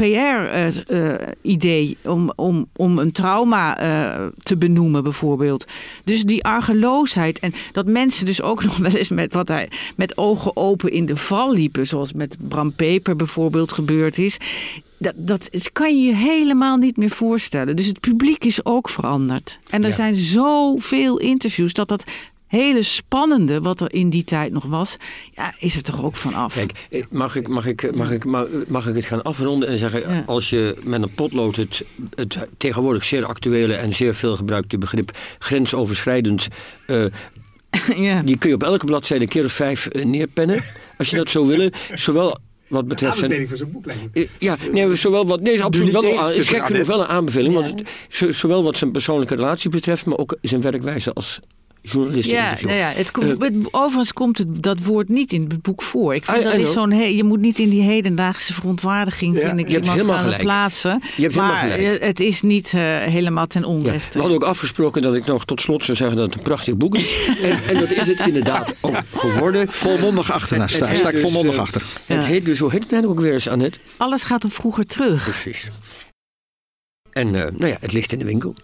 PR-idee om, om, om een trauma eh, te benoemen, bijvoorbeeld. Dus die En dat mensen dus ook nog wel eens met, wat hij, met ogen open in de val liepen. Zoals met Bram Peper bijvoorbeeld gebeurd is. Dat, dat kan je je helemaal niet meer voorstellen. Dus het publiek is ook veranderd. En er Ja. zijn zoveel interviews dat dat hele spannende wat er in die tijd nog was, ja, is er toch ook van af. Kijk, eh, mag ik, mag, ik, mag, ik, mag, mag ik het gaan afronden en zeggen... Ja. als je met een potlood het, het tegenwoordig zeer actuele... en zeer veel gebruikte begrip grensoverschrijdend... eh, ja. die kun je op elke bladzijde een keer of vijf eh, neerpennen... als je dat zou willen. Zowel wat betreft zijn... Aanbeveling voor zo'n boek lijkt me. Eh, Ja, nee, zowel wat, nee, is absoluut wel, een, eens, is gek genoeg wel een aanbeveling. Ja. Want het, zowel wat zijn persoonlijke relatie betreft, maar ook zijn werkwijze als Ja, nou ja het, kom- het- overigens komt het, dat woord niet in het boek voor. Ik vind I- dat I is zo'n he- je moet niet in die hedendaagse verontwaardiging Ja, vind ik iemand helemaal gaan gelijk. plaatsen. Je hebt helemaal maar gelijk. eh, het is niet eh, helemaal ten Ja, onrechte. we hadden ook afgesproken dat ik nog tot slot zou zeggen dat het een prachtig boek is. en, en dat is het inderdaad ook geworden. Volmondig. Het Daar heet sta ik dus, volmondig eh, achter. Het heet dus, hoe heet het eigenlijk ook weer eens, Annette? Alles gaat op vroeger terug. Precies. En nou ja, het ligt in de winkel.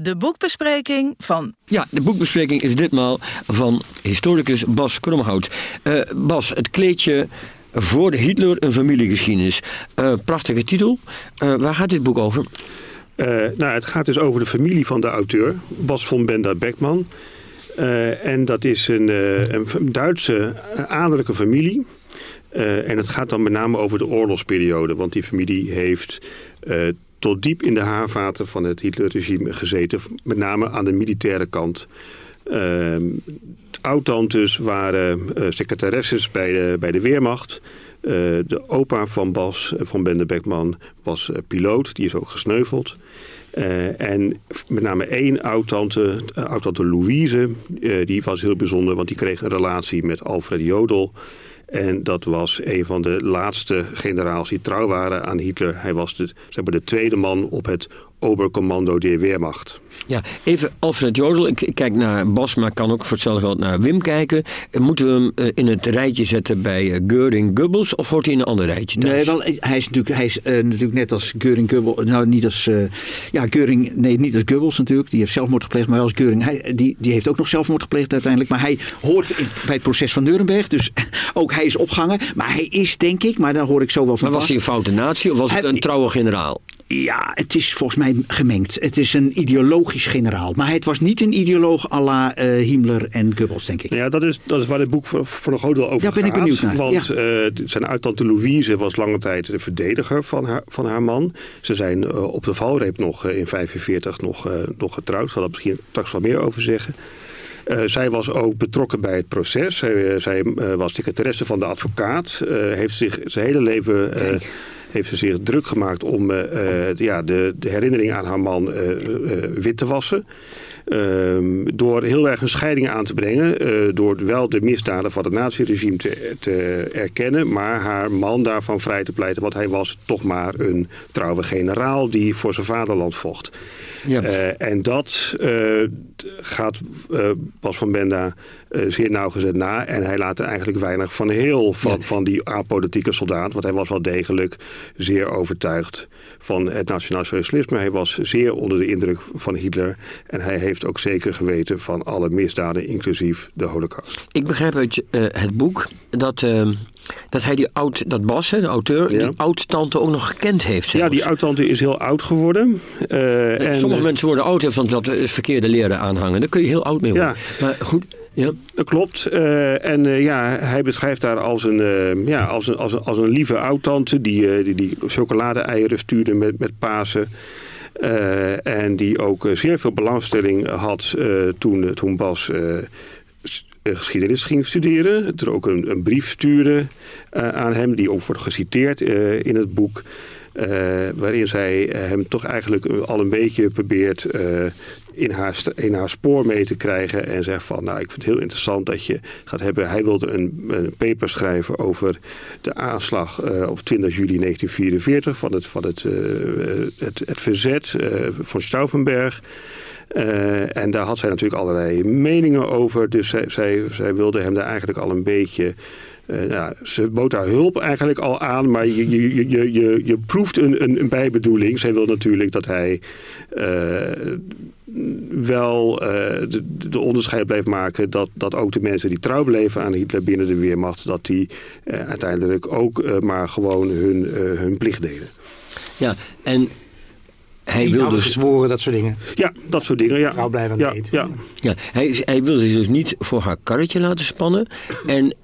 De boekbespreking van. Ja, de boekbespreking is ditmaal van historicus Bas Kromhout. Uh, Bas, het kleedje voor Hitler een familiegeschiedenis. Uh, prachtige titel. Uh, waar gaat dit boek over? nou, het gaat dus over de familie van de auteur, Bas von Benda Beckman. en dat is een, een Duitse adellijke familie. en het gaat dan met name over de oorlogsperiode. Want die familie heeft tot diep in de haarvaten van het Hitlerregime gezeten. Met name aan de militaire kant. Uh, Oud-tantes waren uh, secretaresses bij de, bij de Weermacht. Uh, de opa van Bas, eh, van Bende Beckman, was piloot. Die is ook gesneuveld. en met name één oud-tante, oud-tante Louise, die was heel bijzonder, want die kreeg een relatie met Alfred Jodel. En dat was een van de laatste generaals die trouw waren aan Hitler. Hij was de, zeg maar, de tweede man op het Oberkommando der Weermacht. Ja, even Alfred Jodel. Ik, kijk naar Bas, maar kan ook voor hetzelfde geld naar Wim kijken. Moeten we hem eh, in het rijtje zetten bij eh, Geuring Gubbels of hoort hij in een ander rijtje thuis? Nee, wel, hij is natuurlijk, hij is, uh, natuurlijk net als Geuring Gubbels. Nou, niet als. Uh, ja, Geuring. Nee, niet als Gubbels natuurlijk. Die heeft zelfmoord gepleegd. Maar wel als Geuring. Hij, die, die heeft ook nog zelfmoord gepleegd uiteindelijk. Maar hij hoort bij het proces van Nuremberg. Dus ook hij is opgehangen. Maar hij is, denk ik, maar daar hoor ik zo wel van. Maar was hij een foute natie of was hij, het een trouwe generaal? Ja, het is volgens mij gemengd. Het is een ideologisch generaal. Maar het was niet een ideoloog à la uh, Himmler en Goebbels, denk ik. Ja, dat is, dat is waar het boek voor, voor een groot deel over Daar ben ik benieuwd naar. Want ja. uh, zijn uittante Louise was lange tijd de verdediger van haar, van haar man. Ze zijn uh, op de valreep nog in 1945 nog, nog getrouwd. Ik zal daar misschien straks wat meer over zeggen. Uh, zij was ook betrokken bij het proces. Zij, zij uh, was secretaresse van de advocaat. Uh, heeft zich zijn hele leven heeft ze zich druk gemaakt om uh, ja, de, de, herinnering aan haar man uh, wit te wassen. Ehm, door heel erg een scheiding aan te brengen. door wel de misdaden van het naziregime te, te erkennen. Maar haar man daarvan vrij te pleiten. Want hij was toch maar een trouwe generaal die voor zijn vaderland vocht. Ja. Uh, en dat uh, gaat Bas van Benda zeer nauwgezet na. En hij laat er eigenlijk weinig van heel van, van die apolitieke soldaat. Want hij was wel degelijk zeer overtuigd van het nationaal socialisme. Hij was zeer onder de indruk van Hitler. En hij heeft ook zeker geweten van alle misdaden, inclusief de holocaust. Ik begrijp uit het boek dat ehm, dat hij die oud, dat Bas, de auteur, ja. die oud-tante ook nog gekend heeft. Zelfs. Ja, die oud-tante is heel oud geworden. Uh, en, Sommige mensen worden oud van dat verkeerde leren aanhangen. Daar kun je heel oud mee worden. Ja. Maar goed, ja. Dat klopt. Uh, en uh, ja, hij beschrijft haar als een, uh, ja, als een, als een, als een lieve oud-tante die, die, die chocolade-eieren stuurde met, met Pasen. en die ook zeer veel belangstelling had toen, toen Bas geschiedenis ging studeren. Er ook een, een brief stuurde aan hem, die ook wordt geciteerd in het boek. Uh, waarin zij hem toch eigenlijk al een beetje probeert in, haar, in haar spoor mee te krijgen. En zegt van, nou ik vind het heel interessant dat je gaat hebben. Hij wilde een, een paper schrijven over de aanslag op 20 juli 1944 van het, van het, het, verzet van Stauffenberg. En daar had zij natuurlijk allerlei meningen over. Dus zij, zij wilde hem daar eigenlijk al een beetje... Uh, nou, ze bood haar hulp eigenlijk al aan, maar je, je, je, je, je proeft een, een, een bijbedoeling. Zij wil natuurlijk dat hij uh, wel de, de, onderscheid blijft maken dat, dat ook de mensen die trouw bleven aan Hitler binnen de Weermacht, dat die uiteindelijk ook maar gewoon hun, hun plicht deden. Ja, en hij Niet wilde dus- gezworen, dat soort dingen. Ja, dat soort dingen, ja. Trouw blijven ja, eten. Ja. Ja, hij, hij wil zich dus niet voor haar karretje laten spannen. En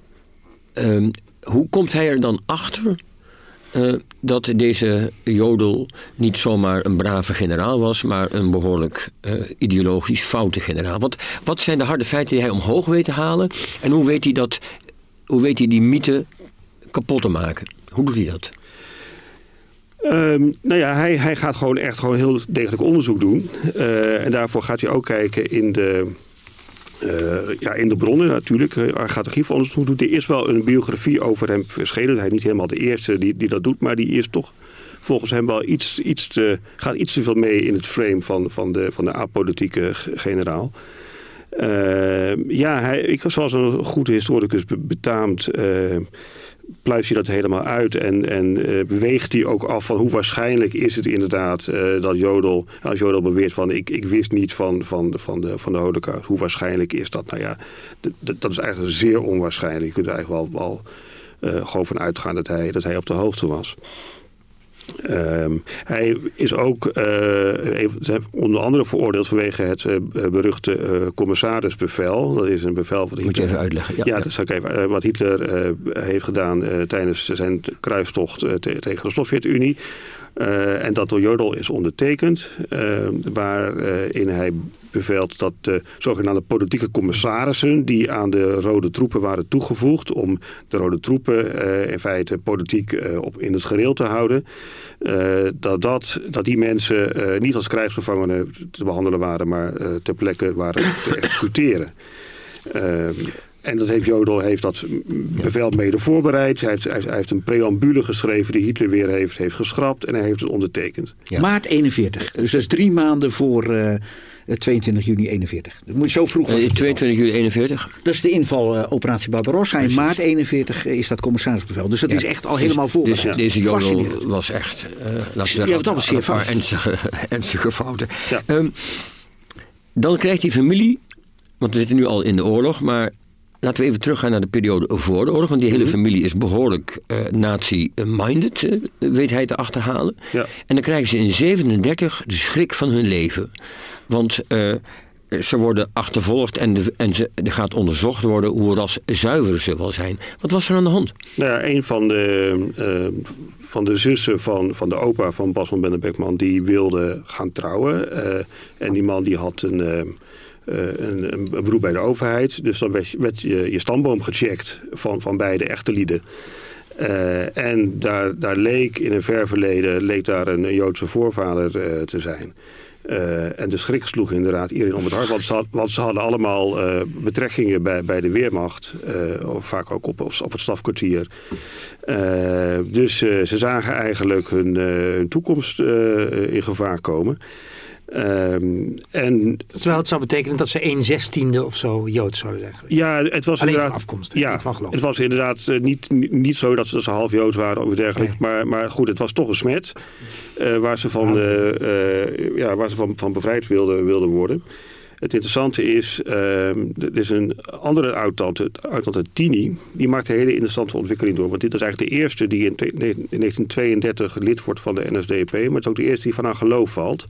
um, hoe komt hij er dan achter uh, dat deze Jodel niet zomaar een brave generaal was, maar een behoorlijk uh, ideologisch foute generaal? Wat, wat zijn de harde feiten die hij omhoog weet te halen? En hoe weet hij, dat, hoe weet hij die mythe kapot te maken? Hoe doet hij dat? Um, nou ja, hij, hij gaat gewoon echt gewoon heel degelijk onderzoek doen. Uh, en daarvoor gaat hij ook kijken in de, uh, ja, in de bronnen natuurlijk. Hij gaat archiefonderzoek doen. Er is wel een biografie over hem verschenen. Hij is niet helemaal de eerste die, die dat doet, maar die is toch volgens hem wel iets, iets te, gaat iets te veel mee in het frame van, van, de, van de apolitieke generaal. ja, hij, ik, zoals een goede historicus betaamt pluist hij dat helemaal uit en, en beweegt hij ook af van hoe waarschijnlijk is het inderdaad dat Jodel, als Jodel beweert van ik, ik wist niet van, van, van, de, van de holocaust, hoe waarschijnlijk is dat? Nou ja, dat is eigenlijk zeer onwaarschijnlijk. Je kunt er eigenlijk wel, wel uh, gewoon van uitgaan dat hij, dat hij op de hoogte was. Um, hij is ook uh, onder andere veroordeeld vanwege het uh, beruchte uh, commissarisbevel. Dat is een bevel van Hitler. Moet je even uitleggen. Ja, ja dat ik even, wat Hitler heeft gedaan tijdens zijn kruistocht tegen de Sovjet-Unie. En dat door Jodel is ondertekend. waarin hij beveelt dat de zogenaamde politieke commissarissen... die aan de rode troepen waren toegevoegd... om de rode troepen uh, in feite politiek op, in het gereel te houden... Dat, dat, dat die mensen niet als krijgsgevangenen te behandelen waren... maar ter plekke waren te executeren. Ehm, en dat heeft Jodel heeft dat bevel mede voorbereid. Hij heeft, hij heeft een preambule geschreven die Hitler weer heeft, heeft geschrapt. En hij heeft het ondertekend. Maart 41. Dus dat is drie maanden voor uh, 22 juni 41. Dat moet zo vroeg. Uh, 22 juli 41. Dat is de inval uh, operatie Barbarossa. In maart 41 is dat commissarisbevel. Dus dat ja. is echt al helemaal voorbereid. Dus, deze Jodel was echt... Uh, laten ja, dat was zeer fout. Ernstige, ernstige fouten. Ja. Um, dan krijgt die familie... Want we zitten nu al in de oorlog, maar Laten we even teruggaan naar de periode voor de oorlog. Want die hele mhm. familie is behoorlijk uh, nazi-minded, uh, weet hij te achterhalen. Ja. En dan krijgen ze in 37 de schrik van hun leven. Want uh, ze worden achtervolgd en, de, en ze, er gaat onderzocht worden hoe raszuiver ze wel zijn. Wat was er aan de hand? Nou ja, een van de, van de zussen van, van de opa van Bas van Bennebekman... die wilde gaan trouwen. en die man die had een eh, een, een, beroep bij de overheid. Dus dan werd, je, je, stamboom gecheckt van, van beide echte lieden. Uh, en daar, daar leek in een ver verleden leek daar een, Joodse voorvader uh, te zijn. En de schrik sloeg inderdaad iedereen om het hart. Want ze, had, want ze hadden allemaal betrekkingen bij, bij de Weermacht. of vaak ook op, op het stafkwartier. dus ze zagen eigenlijk hun, hun toekomst in gevaar komen. Um, en, Terwijl het zou betekenen dat ze een zestiende of zo Joods zouden zijn geweest. Ja, het was Alleen inderdaad. afkomst. Ja, van het was inderdaad uh, niet, niet zo dat ze, dat ze half Joods waren of dergelijke. Nee. Maar, maar goed, het was toch een smet uh, waar ze, van, uh, ja, waar ze van, van bevrijd wilden, wilden worden. Het interessante is, uh, er is een andere oud-tante, oud-tante Tini, die maakt een hele interessante ontwikkeling door. Want dit is eigenlijk de eerste die in, in 1932 lid wordt van de NSDAP, maar het is ook de eerste die van haar geloof valt.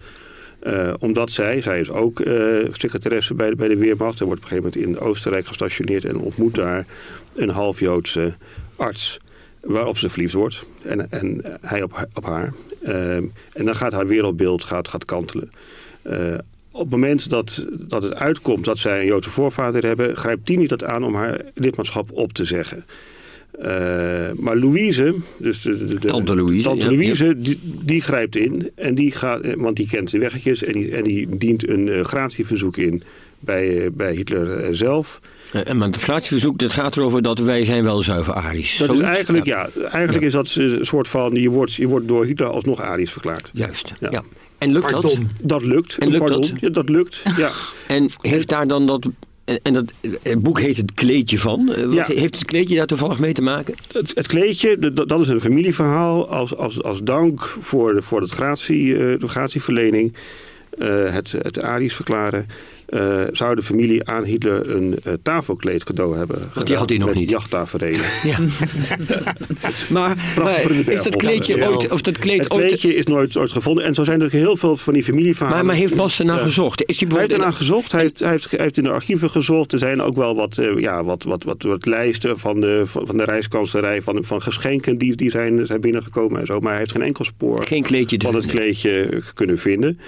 Uh, omdat zij, zij is ook uh, secretaresse bij bij de Weermacht. en wordt op een gegeven moment in Oostenrijk gestationeerd en ontmoet daar een half-Joodse arts. Waarop ze verliefd wordt en, en hij op, op haar. Uh, en dan gaat haar wereldbeeld gaat, gaat kantelen. op het moment dat, dat het uitkomt dat zij een Joodse voorvader hebben, grijpt Tini dat aan om haar lidmaatschap op te zeggen. Uh, maar Louise, dus de, de, de tante Louise, tante Louise ja. die, die, grijpt in. En die gaat, want die kent de weggetjes en die, en die dient een uh, gratieverzoek in bij, bij Hitler zelf. En maar het gratieverzoek dat gaat erover dat wij zijn wel zuiver Arisch. Dat is eigenlijk, ja. ja eigenlijk ja. is dat een soort van, je wordt, je wordt door Hitler alsnog Arisch verklaard. Juist, ja. En lukt Pardon. dat? Dat lukt. En lukt Pardon. dat? Ja, dat lukt, ja. En heeft daar dan dat en, dat het boek heet Het Kleedje van. Wat ja. Heeft het kleedje daar toevallig mee te maken? Het, het kleedje, dat, dat, is een familieverhaal. Als, als, als dank voor, de, voor het gratie, de gratieverlening. Uh, het, het Aries verklaren uh, zou de familie aan Hitler een uh, tafelkleed cadeau hebben Want die had hij nog met niet. jachttaferelen. Ja. maar, maar is dat kleedje ooit... Of dat kleed het kleedje ooit... is nooit, ooit gevonden. En zo zijn er heel veel van die familieverhalen. Maar, maar heeft Bas ernaar uh, gezocht? Is hij, hij heeft ernaar gezocht. Hij heeft, hij, heeft, hij heeft in de archieven gezocht. Er zijn ook wel wat, uh, ja, wat, wat, wat, wat lijsten van de, van de van, van geschenken die, die zijn, zijn binnengekomen en zo. Maar hij heeft geen enkel spoor geen kleedje van het kleedje kunnen vinden.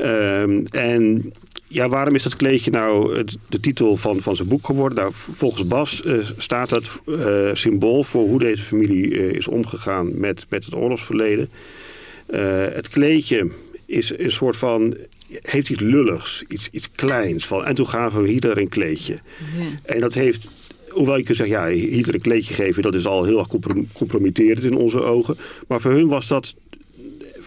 Um, en ja, waarom is dat kleedje nou de titel van, van zijn boek geworden? Nou, volgens Bas uh, staat het uh, symbool voor hoe deze familie uh, is omgegaan met, met het oorlogsverleden. het kleedje is een soort van, heeft iets lulligs, iets, iets kleins. Van, en toen gaven we Hitler een kleedje. Ja. En dat heeft hoewel je kunt zeggen, ja, Hitler een kleedje geven, dat is al heel erg compromitterend in onze ogen. Maar voor hun was dat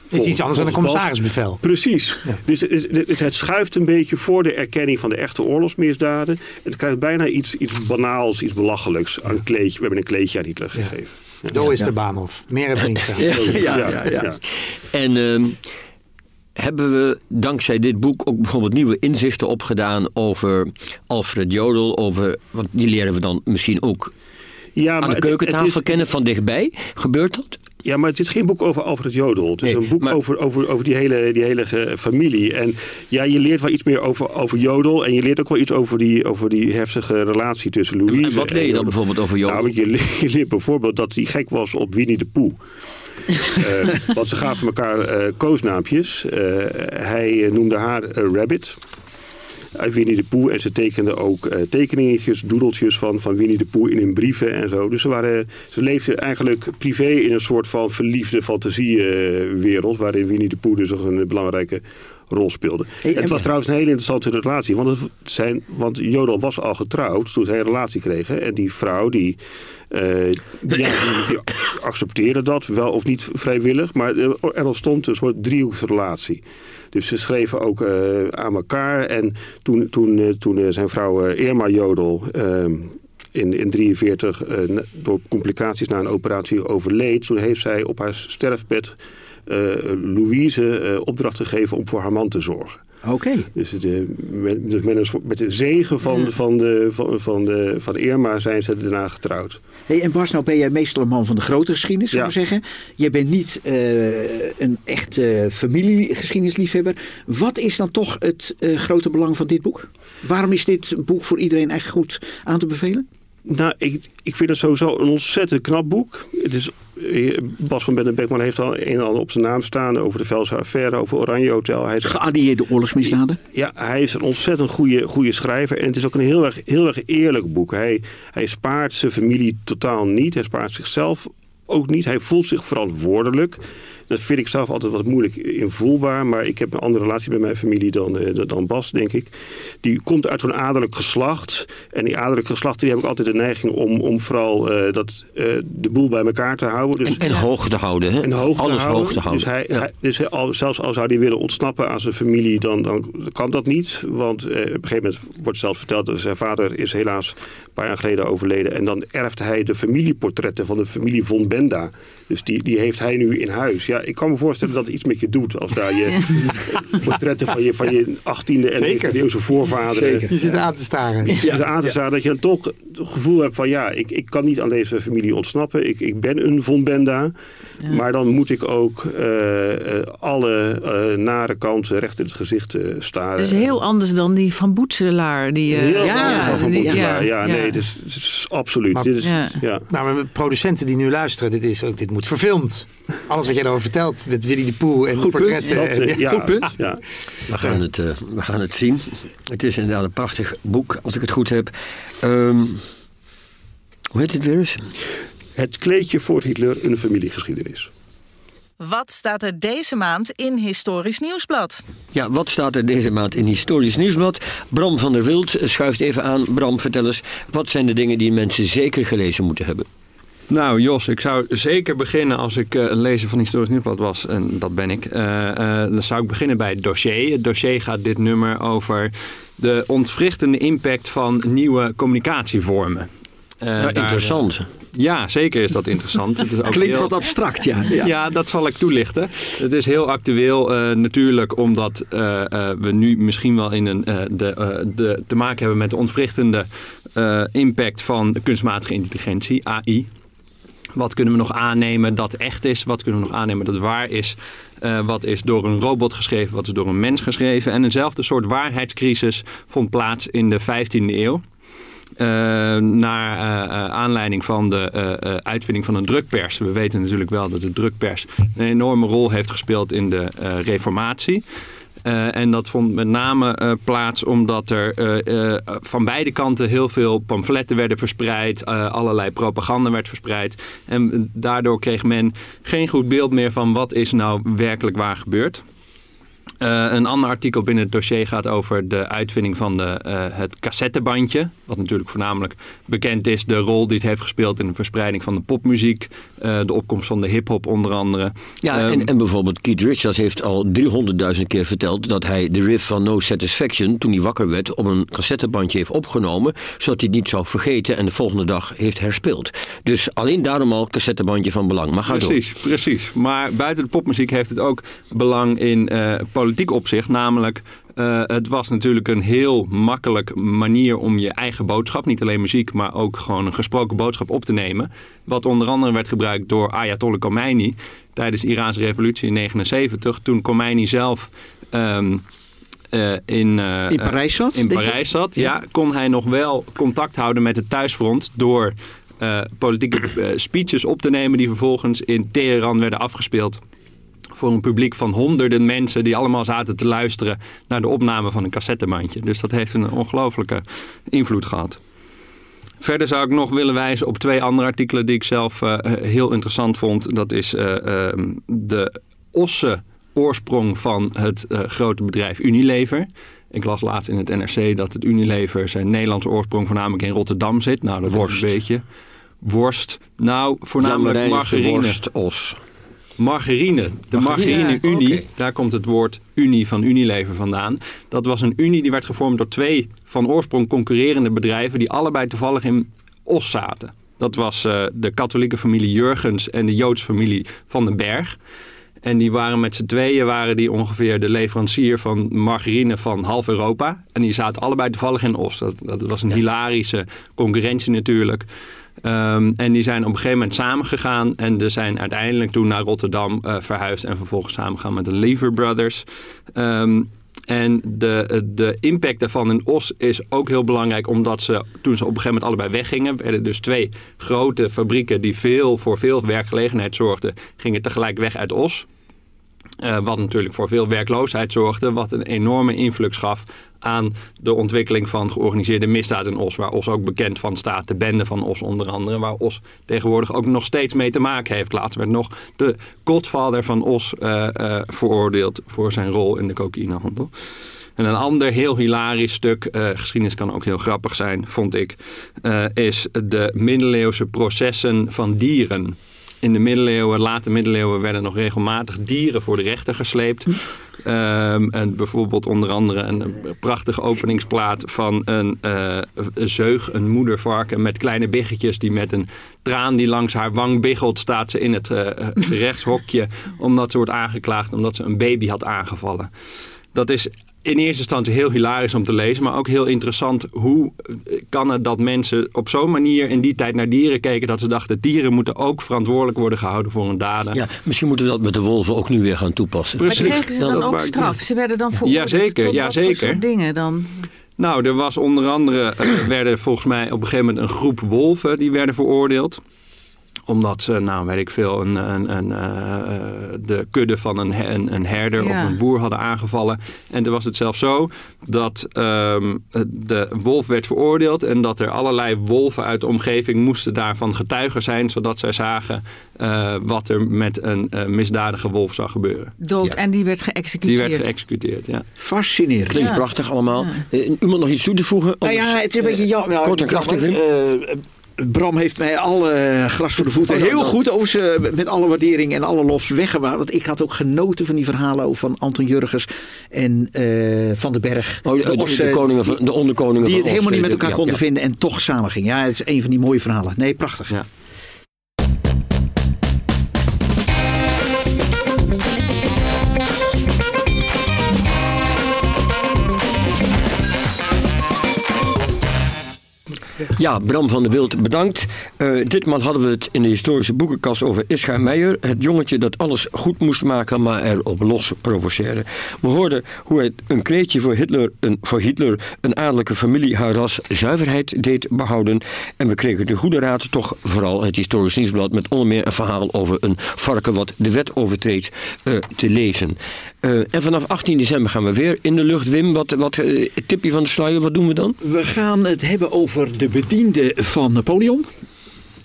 is iets anders dan een commissarisbevel. Precies. Dus het, het, schuift een beetje voor de erkenning van de echte oorlogsmisdaden. Het krijgt bijna iets, iets banaals, iets belachelijks. Een kleedje. We hebben een kleedje aan Hitler gegeven. Ja. Is de Bahnhof. Meer hebben we niet gedaan. Ja, ja, ja, En... Ehm, hebben we dankzij dit boek ook bijvoorbeeld nieuwe inzichten opgedaan over Alfred Jodel, over, want die leren we dan misschien ook ja, aan de keukentafel kennen van dichtbij. Gebeurt dat? Ja, maar het is geen boek over Alfred Jodel. Het is een boek over, over, over die hele, die hele familie. En ja, je leert wel iets meer over, over Jodel. En je leert ook wel iets over die, over die heftige relatie tussen Louise en wat leer je dan bijvoorbeeld over Jodel? Nou, je, je leert bijvoorbeeld dat hij gek was op Winnie de Poe. uh, want ze gaven elkaar uh, koosnaampjes. Uh, hij noemde haar Rabbit uit Winnie de Poe. En ze tekenden ook uh, tekeningetjes, doedeltjes van, van Winnie de Poe in hun brieven en zo. Dus ze, waren, ze leefden eigenlijk privé in een soort van verliefde fantasiewereld. waarin Winnie de Poe dus ook een belangrijke rol speelde. het was trouwens een hele interessante relatie. Want, het zijn, want Jodel was al getrouwd toen zij een relatie kregen. En die vrouw die, uh, die, accepteerde dat, wel of niet vrijwillig. Maar er ontstond een soort driehoeksrelatie. Dus ze schreven ook uh, aan elkaar. En toen, toen, uh, toen zijn vrouw Irma Jodel ehm, in 1943 door complicaties na een operatie overleed... toen heeft zij op haar sterfbed Louise opdracht gegeven om voor haar man te zorgen. Oké. Dus, met, dus met, de zegen van, van, de, van, van, de, van Irma zijn ze daarna getrouwd. Hey, en Bas, nou ben jij meestal een man van de grote geschiedenis, zou ik zeggen. Je bent niet uh, een echte familiegeschiedenisliefhebber. Wat is dan toch het uh, grote belang van dit boek? Waarom is dit boek voor iedereen echt goed aan te bevelen? Nou, ik, ik vind het sowieso een ontzettend knap boek. Het is, eh, Bas van Benne Beckman heeft al een en ander op zijn naam staan over de Velse affaire, over Oranje Hotel. Hij is, Geallieerde oorlogsmisdaden? Ja, hij is een ontzettend goede, goede schrijver. En het is ook een heel erg, heel erg eerlijk boek. Hij, hij spaart zijn familie totaal niet. Hij spaart zichzelf ook niet. Hij voelt zich verantwoordelijk. Dat vind ik zelf altijd wat moeilijk invoelbaar. Maar ik heb een andere relatie met mijn familie dan, uh, dan Bas, denk ik. Die komt uit een adellijk geslacht. En die adellijk geslachten die hebben ook altijd de neiging om, om vooral uh, dat, uh, de boel bij elkaar te houden. Dus, en, en hoog te houden, hè? En hoog Alles te houden. hoog te houden. Dus, hij, ja. hij, dus al, zelfs al zou hij willen ontsnappen aan zijn familie, dan, dan kan dat niet. Want op een gegeven moment wordt zelf verteld dat zijn vader is helaas een paar jaar geleden overleden. En dan erft hij de familieportretten van de familie von Benda. Dus die, die heeft hij nu in huis. Ja, ik kan me voorstellen dat het iets met je doet. Als daar je portretten van je, van je 18e en 19e eeuwse voorvaderen... Zeker. Je zit aan te staren. Je zit aan te staren dat je dan toch het gevoel hebt van... ja, ik, ik kan niet aan deze familie ontsnappen. Ik, ik ben een von Benda. Ja. Maar dan moet ik ook uh, alle uh, nare kanten recht in het gezicht staren. Dat is heel anders dan die van Boetselaar. Die, heel ja, van Boetselaar. Ja, ja, nee, dus, dus absoluut. Maar, dit is, ja. Ja. Maar producenten die nu luisteren, dit, is ook, dit moet verfilmd. Alles wat jij erover vertelt met Willy de Poel en Goed portretten. Punt. Dat, ja, Goed punt. Ja. We, gaan het, uh, we gaan het zien. Het is inderdaad een prachtig boek, als ik het goed heb. Um, hoe heet het weer eens? Het kleedje voor Hitler, een familiegeschiedenis. Wat staat er deze maand in Historisch Nieuwsblad? Ja, wat staat er deze maand in Historisch Nieuwsblad? Bram van der Wild schuift even aan. Bram, vertel eens, wat zijn de dingen die mensen zeker gelezen moeten hebben? Nou, Jos, ik zou zeker beginnen als ik uh, een lezer van Historisch Nieuwsblad was, en dat ben ik. Uh, uh, dan zou ik beginnen bij het dossier. Het dossier gaat dit nummer over de ontwrichtende impact van nieuwe communicatievormen. Nou, interessant. Ja, zeker is dat interessant. Het is ook Klinkt heel... wat abstract, ja. ja. ja. dat zal ik toelichten. Het is heel actueel uh, natuurlijk omdat uh, uh, we nu misschien wel in een, de, de, te maken hebben met de ontwrichtende impact van kunstmatige intelligentie, AI. Wat kunnen we nog aannemen dat echt is? Wat kunnen we nog aannemen dat waar is? Uh, wat is door een robot geschreven? Wat is door een mens geschreven? En eenzelfde soort waarheidscrisis vond plaats in de 15e eeuw. Uh, naar uh, aanleiding van de uitvinding van een drukpers. We weten natuurlijk wel dat de drukpers een enorme rol heeft gespeeld in de reformatie. Uh, en dat vond met name uh, plaats omdat er uh, van beide kanten heel veel pamfletten werden verspreid. allerlei propaganda werd verspreid. En daardoor kreeg men geen goed beeld meer van wat is nou werkelijk waar gebeurd. een ander artikel binnen het dossier gaat over de uitvinding van de, het cassettebandje. Wat natuurlijk voornamelijk bekend is. De rol die het heeft gespeeld in de verspreiding van de popmuziek. eh, de opkomst van de hip-hop onder andere. Ja, Ehm, en, en bijvoorbeeld Keith Richards heeft al 300.000 keer verteld dat hij de riff van No Satisfaction, toen hij wakker werd, op een cassettebandje heeft opgenomen, zodat hij het niet zou vergeten en de volgende dag heeft herspeeld. Dus alleen daarom al cassettebandje van belang. Maar ga door. Precies, precies. Maar buiten de popmuziek heeft het ook belang in eh, politiek opzicht. Namelijk, eh, het was natuurlijk een heel makkelijk manier om je eigen boodschap, niet alleen muziek, maar ook gewoon een gesproken boodschap op te nemen. Wat onder andere werd gebruikt door Ayatollah Khomeini tijdens de Iraanse revolutie in 79. Toen Khomeini zelf ehm, eh, in, eh, In Parijs zat, In denk ik? Parijs zat, ja. Kon hij nog wel contact houden met het thuisfront door politieke speeches op te nemen die vervolgens in Teheran werden afgespeeld voor een publiek van honderden mensen die allemaal zaten te luisteren naar de opname van een cassettebandje. Dus dat heeft een ongelofelijke invloed gehad. Verder zou ik nog willen wijzen op twee andere artikelen die ik zelf eh, heel interessant vond. Dat is eh, ehm, de osse oorsprong van het eh, grote bedrijf Unilever. Ik las laatst in het NRC dat het Unilever zijn Nederlandse oorsprong voornamelijk in Rotterdam zit. Nou, dat Worst. is een beetje. Worst. Nou, voornamelijk margarine. worst, os. Margarine, de Margarine, margarine-unie, daar komt het woord unie van Unilever vandaan. Dat was een unie die werd gevormd door twee van oorsprong concurrerende bedrijven die allebei toevallig in Os zaten. Dat was eh, de katholieke familie Jurgens en de Joodse familie Van den Berg. En die waren met z'n tweeën waren die ongeveer de leverancier van margarine van half Europa. En die zaten allebei toevallig in Os. Dat, dat was een hilarische concurrentie natuurlijk. Ehm, en die zijn op een gegeven moment samengegaan. En er zijn uiteindelijk toen naar Rotterdam eh, verhuisd. En vervolgens samengegaan met de Lever Brothers. Ehm, en de, de impact daarvan in Os is ook heel belangrijk. Omdat ze toen ze op een gegeven moment allebei weggingen. werden dus twee grote fabrieken die veel, voor veel werkgelegenheid zorgden. gingen tegelijk weg uit Os. Eh, wat natuurlijk voor veel werkloosheid zorgde. Wat een enorme influx gaf aan de ontwikkeling van georganiseerde misdaad in Os. Waar Os ook bekend van staat. De bende van Os onder andere. Waar Os tegenwoordig ook nog steeds mee te maken heeft. Laatst werd nog de godvader van Os eh, eh, veroordeeld voor zijn rol in de cocaïnehandel. En een ander heel hilarisch stuk, eh, geschiedenis kan ook heel grappig zijn, vond ik, is de middeleeuwse processen van dieren. In de middeleeuwen, late middeleeuwen, werden nog regelmatig dieren voor de rechter gesleept. Ehm, en bijvoorbeeld onder andere een prachtige openingsplaat van een eh, zeug, een moedervarken met kleine biggetjes die met een traan die langs haar wang biggelt, staat ze in het eh, gerechtshokje omdat ze wordt aangeklaagd omdat ze een baby had aangevallen. Dat is in eerste instantie heel hilarisch om te lezen, maar ook heel interessant. Hoe kan het dat mensen op zo'n manier in die tijd naar dieren keken dat ze dachten dieren moeten ook verantwoordelijk worden gehouden voor hun daden. Ja, misschien moeten we dat met de wolven ook nu weer gaan toepassen. Maar Precies. kregen ze Dan dan ook maar- straf? Ze werden dan veroordeeld tot ja, wat voor zeker. soort dingen dan? Nou, er was onder andere, eh, werden volgens mij op een gegeven moment een groep wolven die werden veroordeeld. Omdat ze, nou weet ik veel, een, een, een, eh, eh, de kudde van een, een, een herder Ja. of een boer hadden aangevallen. En toen was het zelfs zo dat ehm, de wolf werd veroordeeld. En dat er allerlei wolven uit de omgeving moesten daarvan getuigen zijn. Zodat zij zagen eh, wat er met een eh, misdadige wolf zou gebeuren. Dood Ja. en die werd Die geëxecuteerd. werd geëxecuteerd, ja. Fascinerend. Klinkt Ja. prachtig allemaal. Eh, Iemand nog iets toe te voegen? Nou ja, het is een beetje jammer. Ja, Kort en krachtig, Wim. Eh, Bram heeft mij alle gras voor de voeten Oh, heel goed over ze, met alle waardering en alle lof weggewaard. Want ik had ook genoten van die verhalen over van Anton Jurgens en eh, Van den Berg. Oh, de, de koningen van, de onderkoningen die van het helemaal niet met elkaar ja, konden ja. vinden en toch samen gingen. Ja, het is een van die mooie verhalen. Nee, prachtig. Ja. Ja, Bram van der Wild, bedankt. Eh, ditmaal hadden we het in de historische boekenkast over Ischa Meijer. Het jongetje dat alles goed moest maken, maar erop los provoceerde. We hoorden hoe hij een kleedje voor Hitler, een, voor Hitler een adellijke familie haar ras zuiverheid deed behouden. En we kregen de goede raad, toch vooral het historisch nieuwsblad... met onder meer een verhaal over een varken wat de wet overtreedt eh, te lezen. Eh, en vanaf 18 december gaan we weer in de lucht. Wim, wat, wat tipje van de sluier, wat doen we dan? We gaan het hebben over de bediende van Napoleon.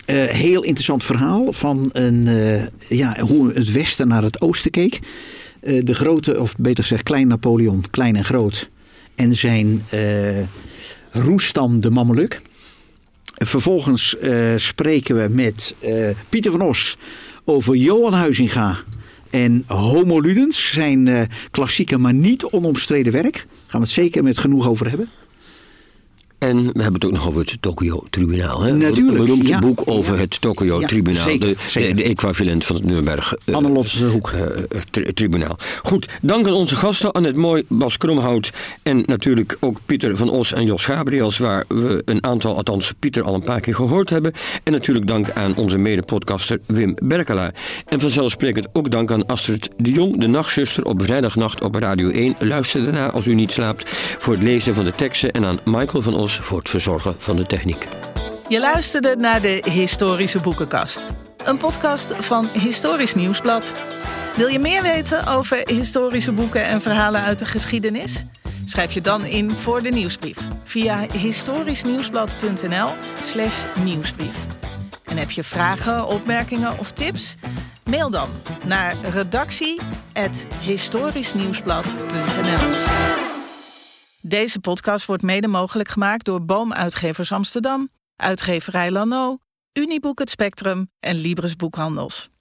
Eh, heel interessant verhaal van een, eh, ja, hoe het westen naar het oosten keek. Eh, de grote, of beter gezegd klein Napoleon, klein en groot. En zijn Roestam de Mameluk. Vervolgens spreken we met Pieter van Os over Johan Huizinga en Homo Ludens. Zijn klassieke, maar niet onomstreden werk. Gaan we het zeker met genoeg over hebben. En we hebben het ook nog over het Tokyo-tribunaal. Natuurlijk, Een beroemd ja. boek over Ja. het Tokyo-tribunaal. Ja, zeker, de, de, de equivalent van het Nuremberg. eh, Annelotte Hoek. eh, eh, tri- tribunaal. Goed, dank aan onze gasten, Annette Mooi, Bas Kromhout en natuurlijk ook Pieter van Os en Jos Gabriels, waar we een aantal, althans Pieter al een paar keer gehoord hebben. En natuurlijk dank aan onze mede-podcaster Wim Berkelaar. En vanzelfsprekend ook dank aan Astrid de Jong, de nachtzuster op vrijdagnacht op Radio 1. Luister daarna als u niet slaapt voor het lezen van de teksten en aan Michael van Os voor het verzorgen van de techniek. Je luisterde naar de Historische Boekenkast. Een podcast van Historisch Nieuwsblad. Wil je meer weten over historische boeken en verhalen uit de geschiedenis? Schrijf je dan in voor de nieuwsbrief via historischnieuwsblad.nl slash nieuwsbrief. En heb je vragen, opmerkingen of tips? Mail dan naar redactie.historischnieuwsblad.nl Deze podcast wordt mede mogelijk gemaakt door Boomuitgevers Amsterdam, Uitgeverij Lano, Uniboek Het Spectrum en Libris Boekhandels.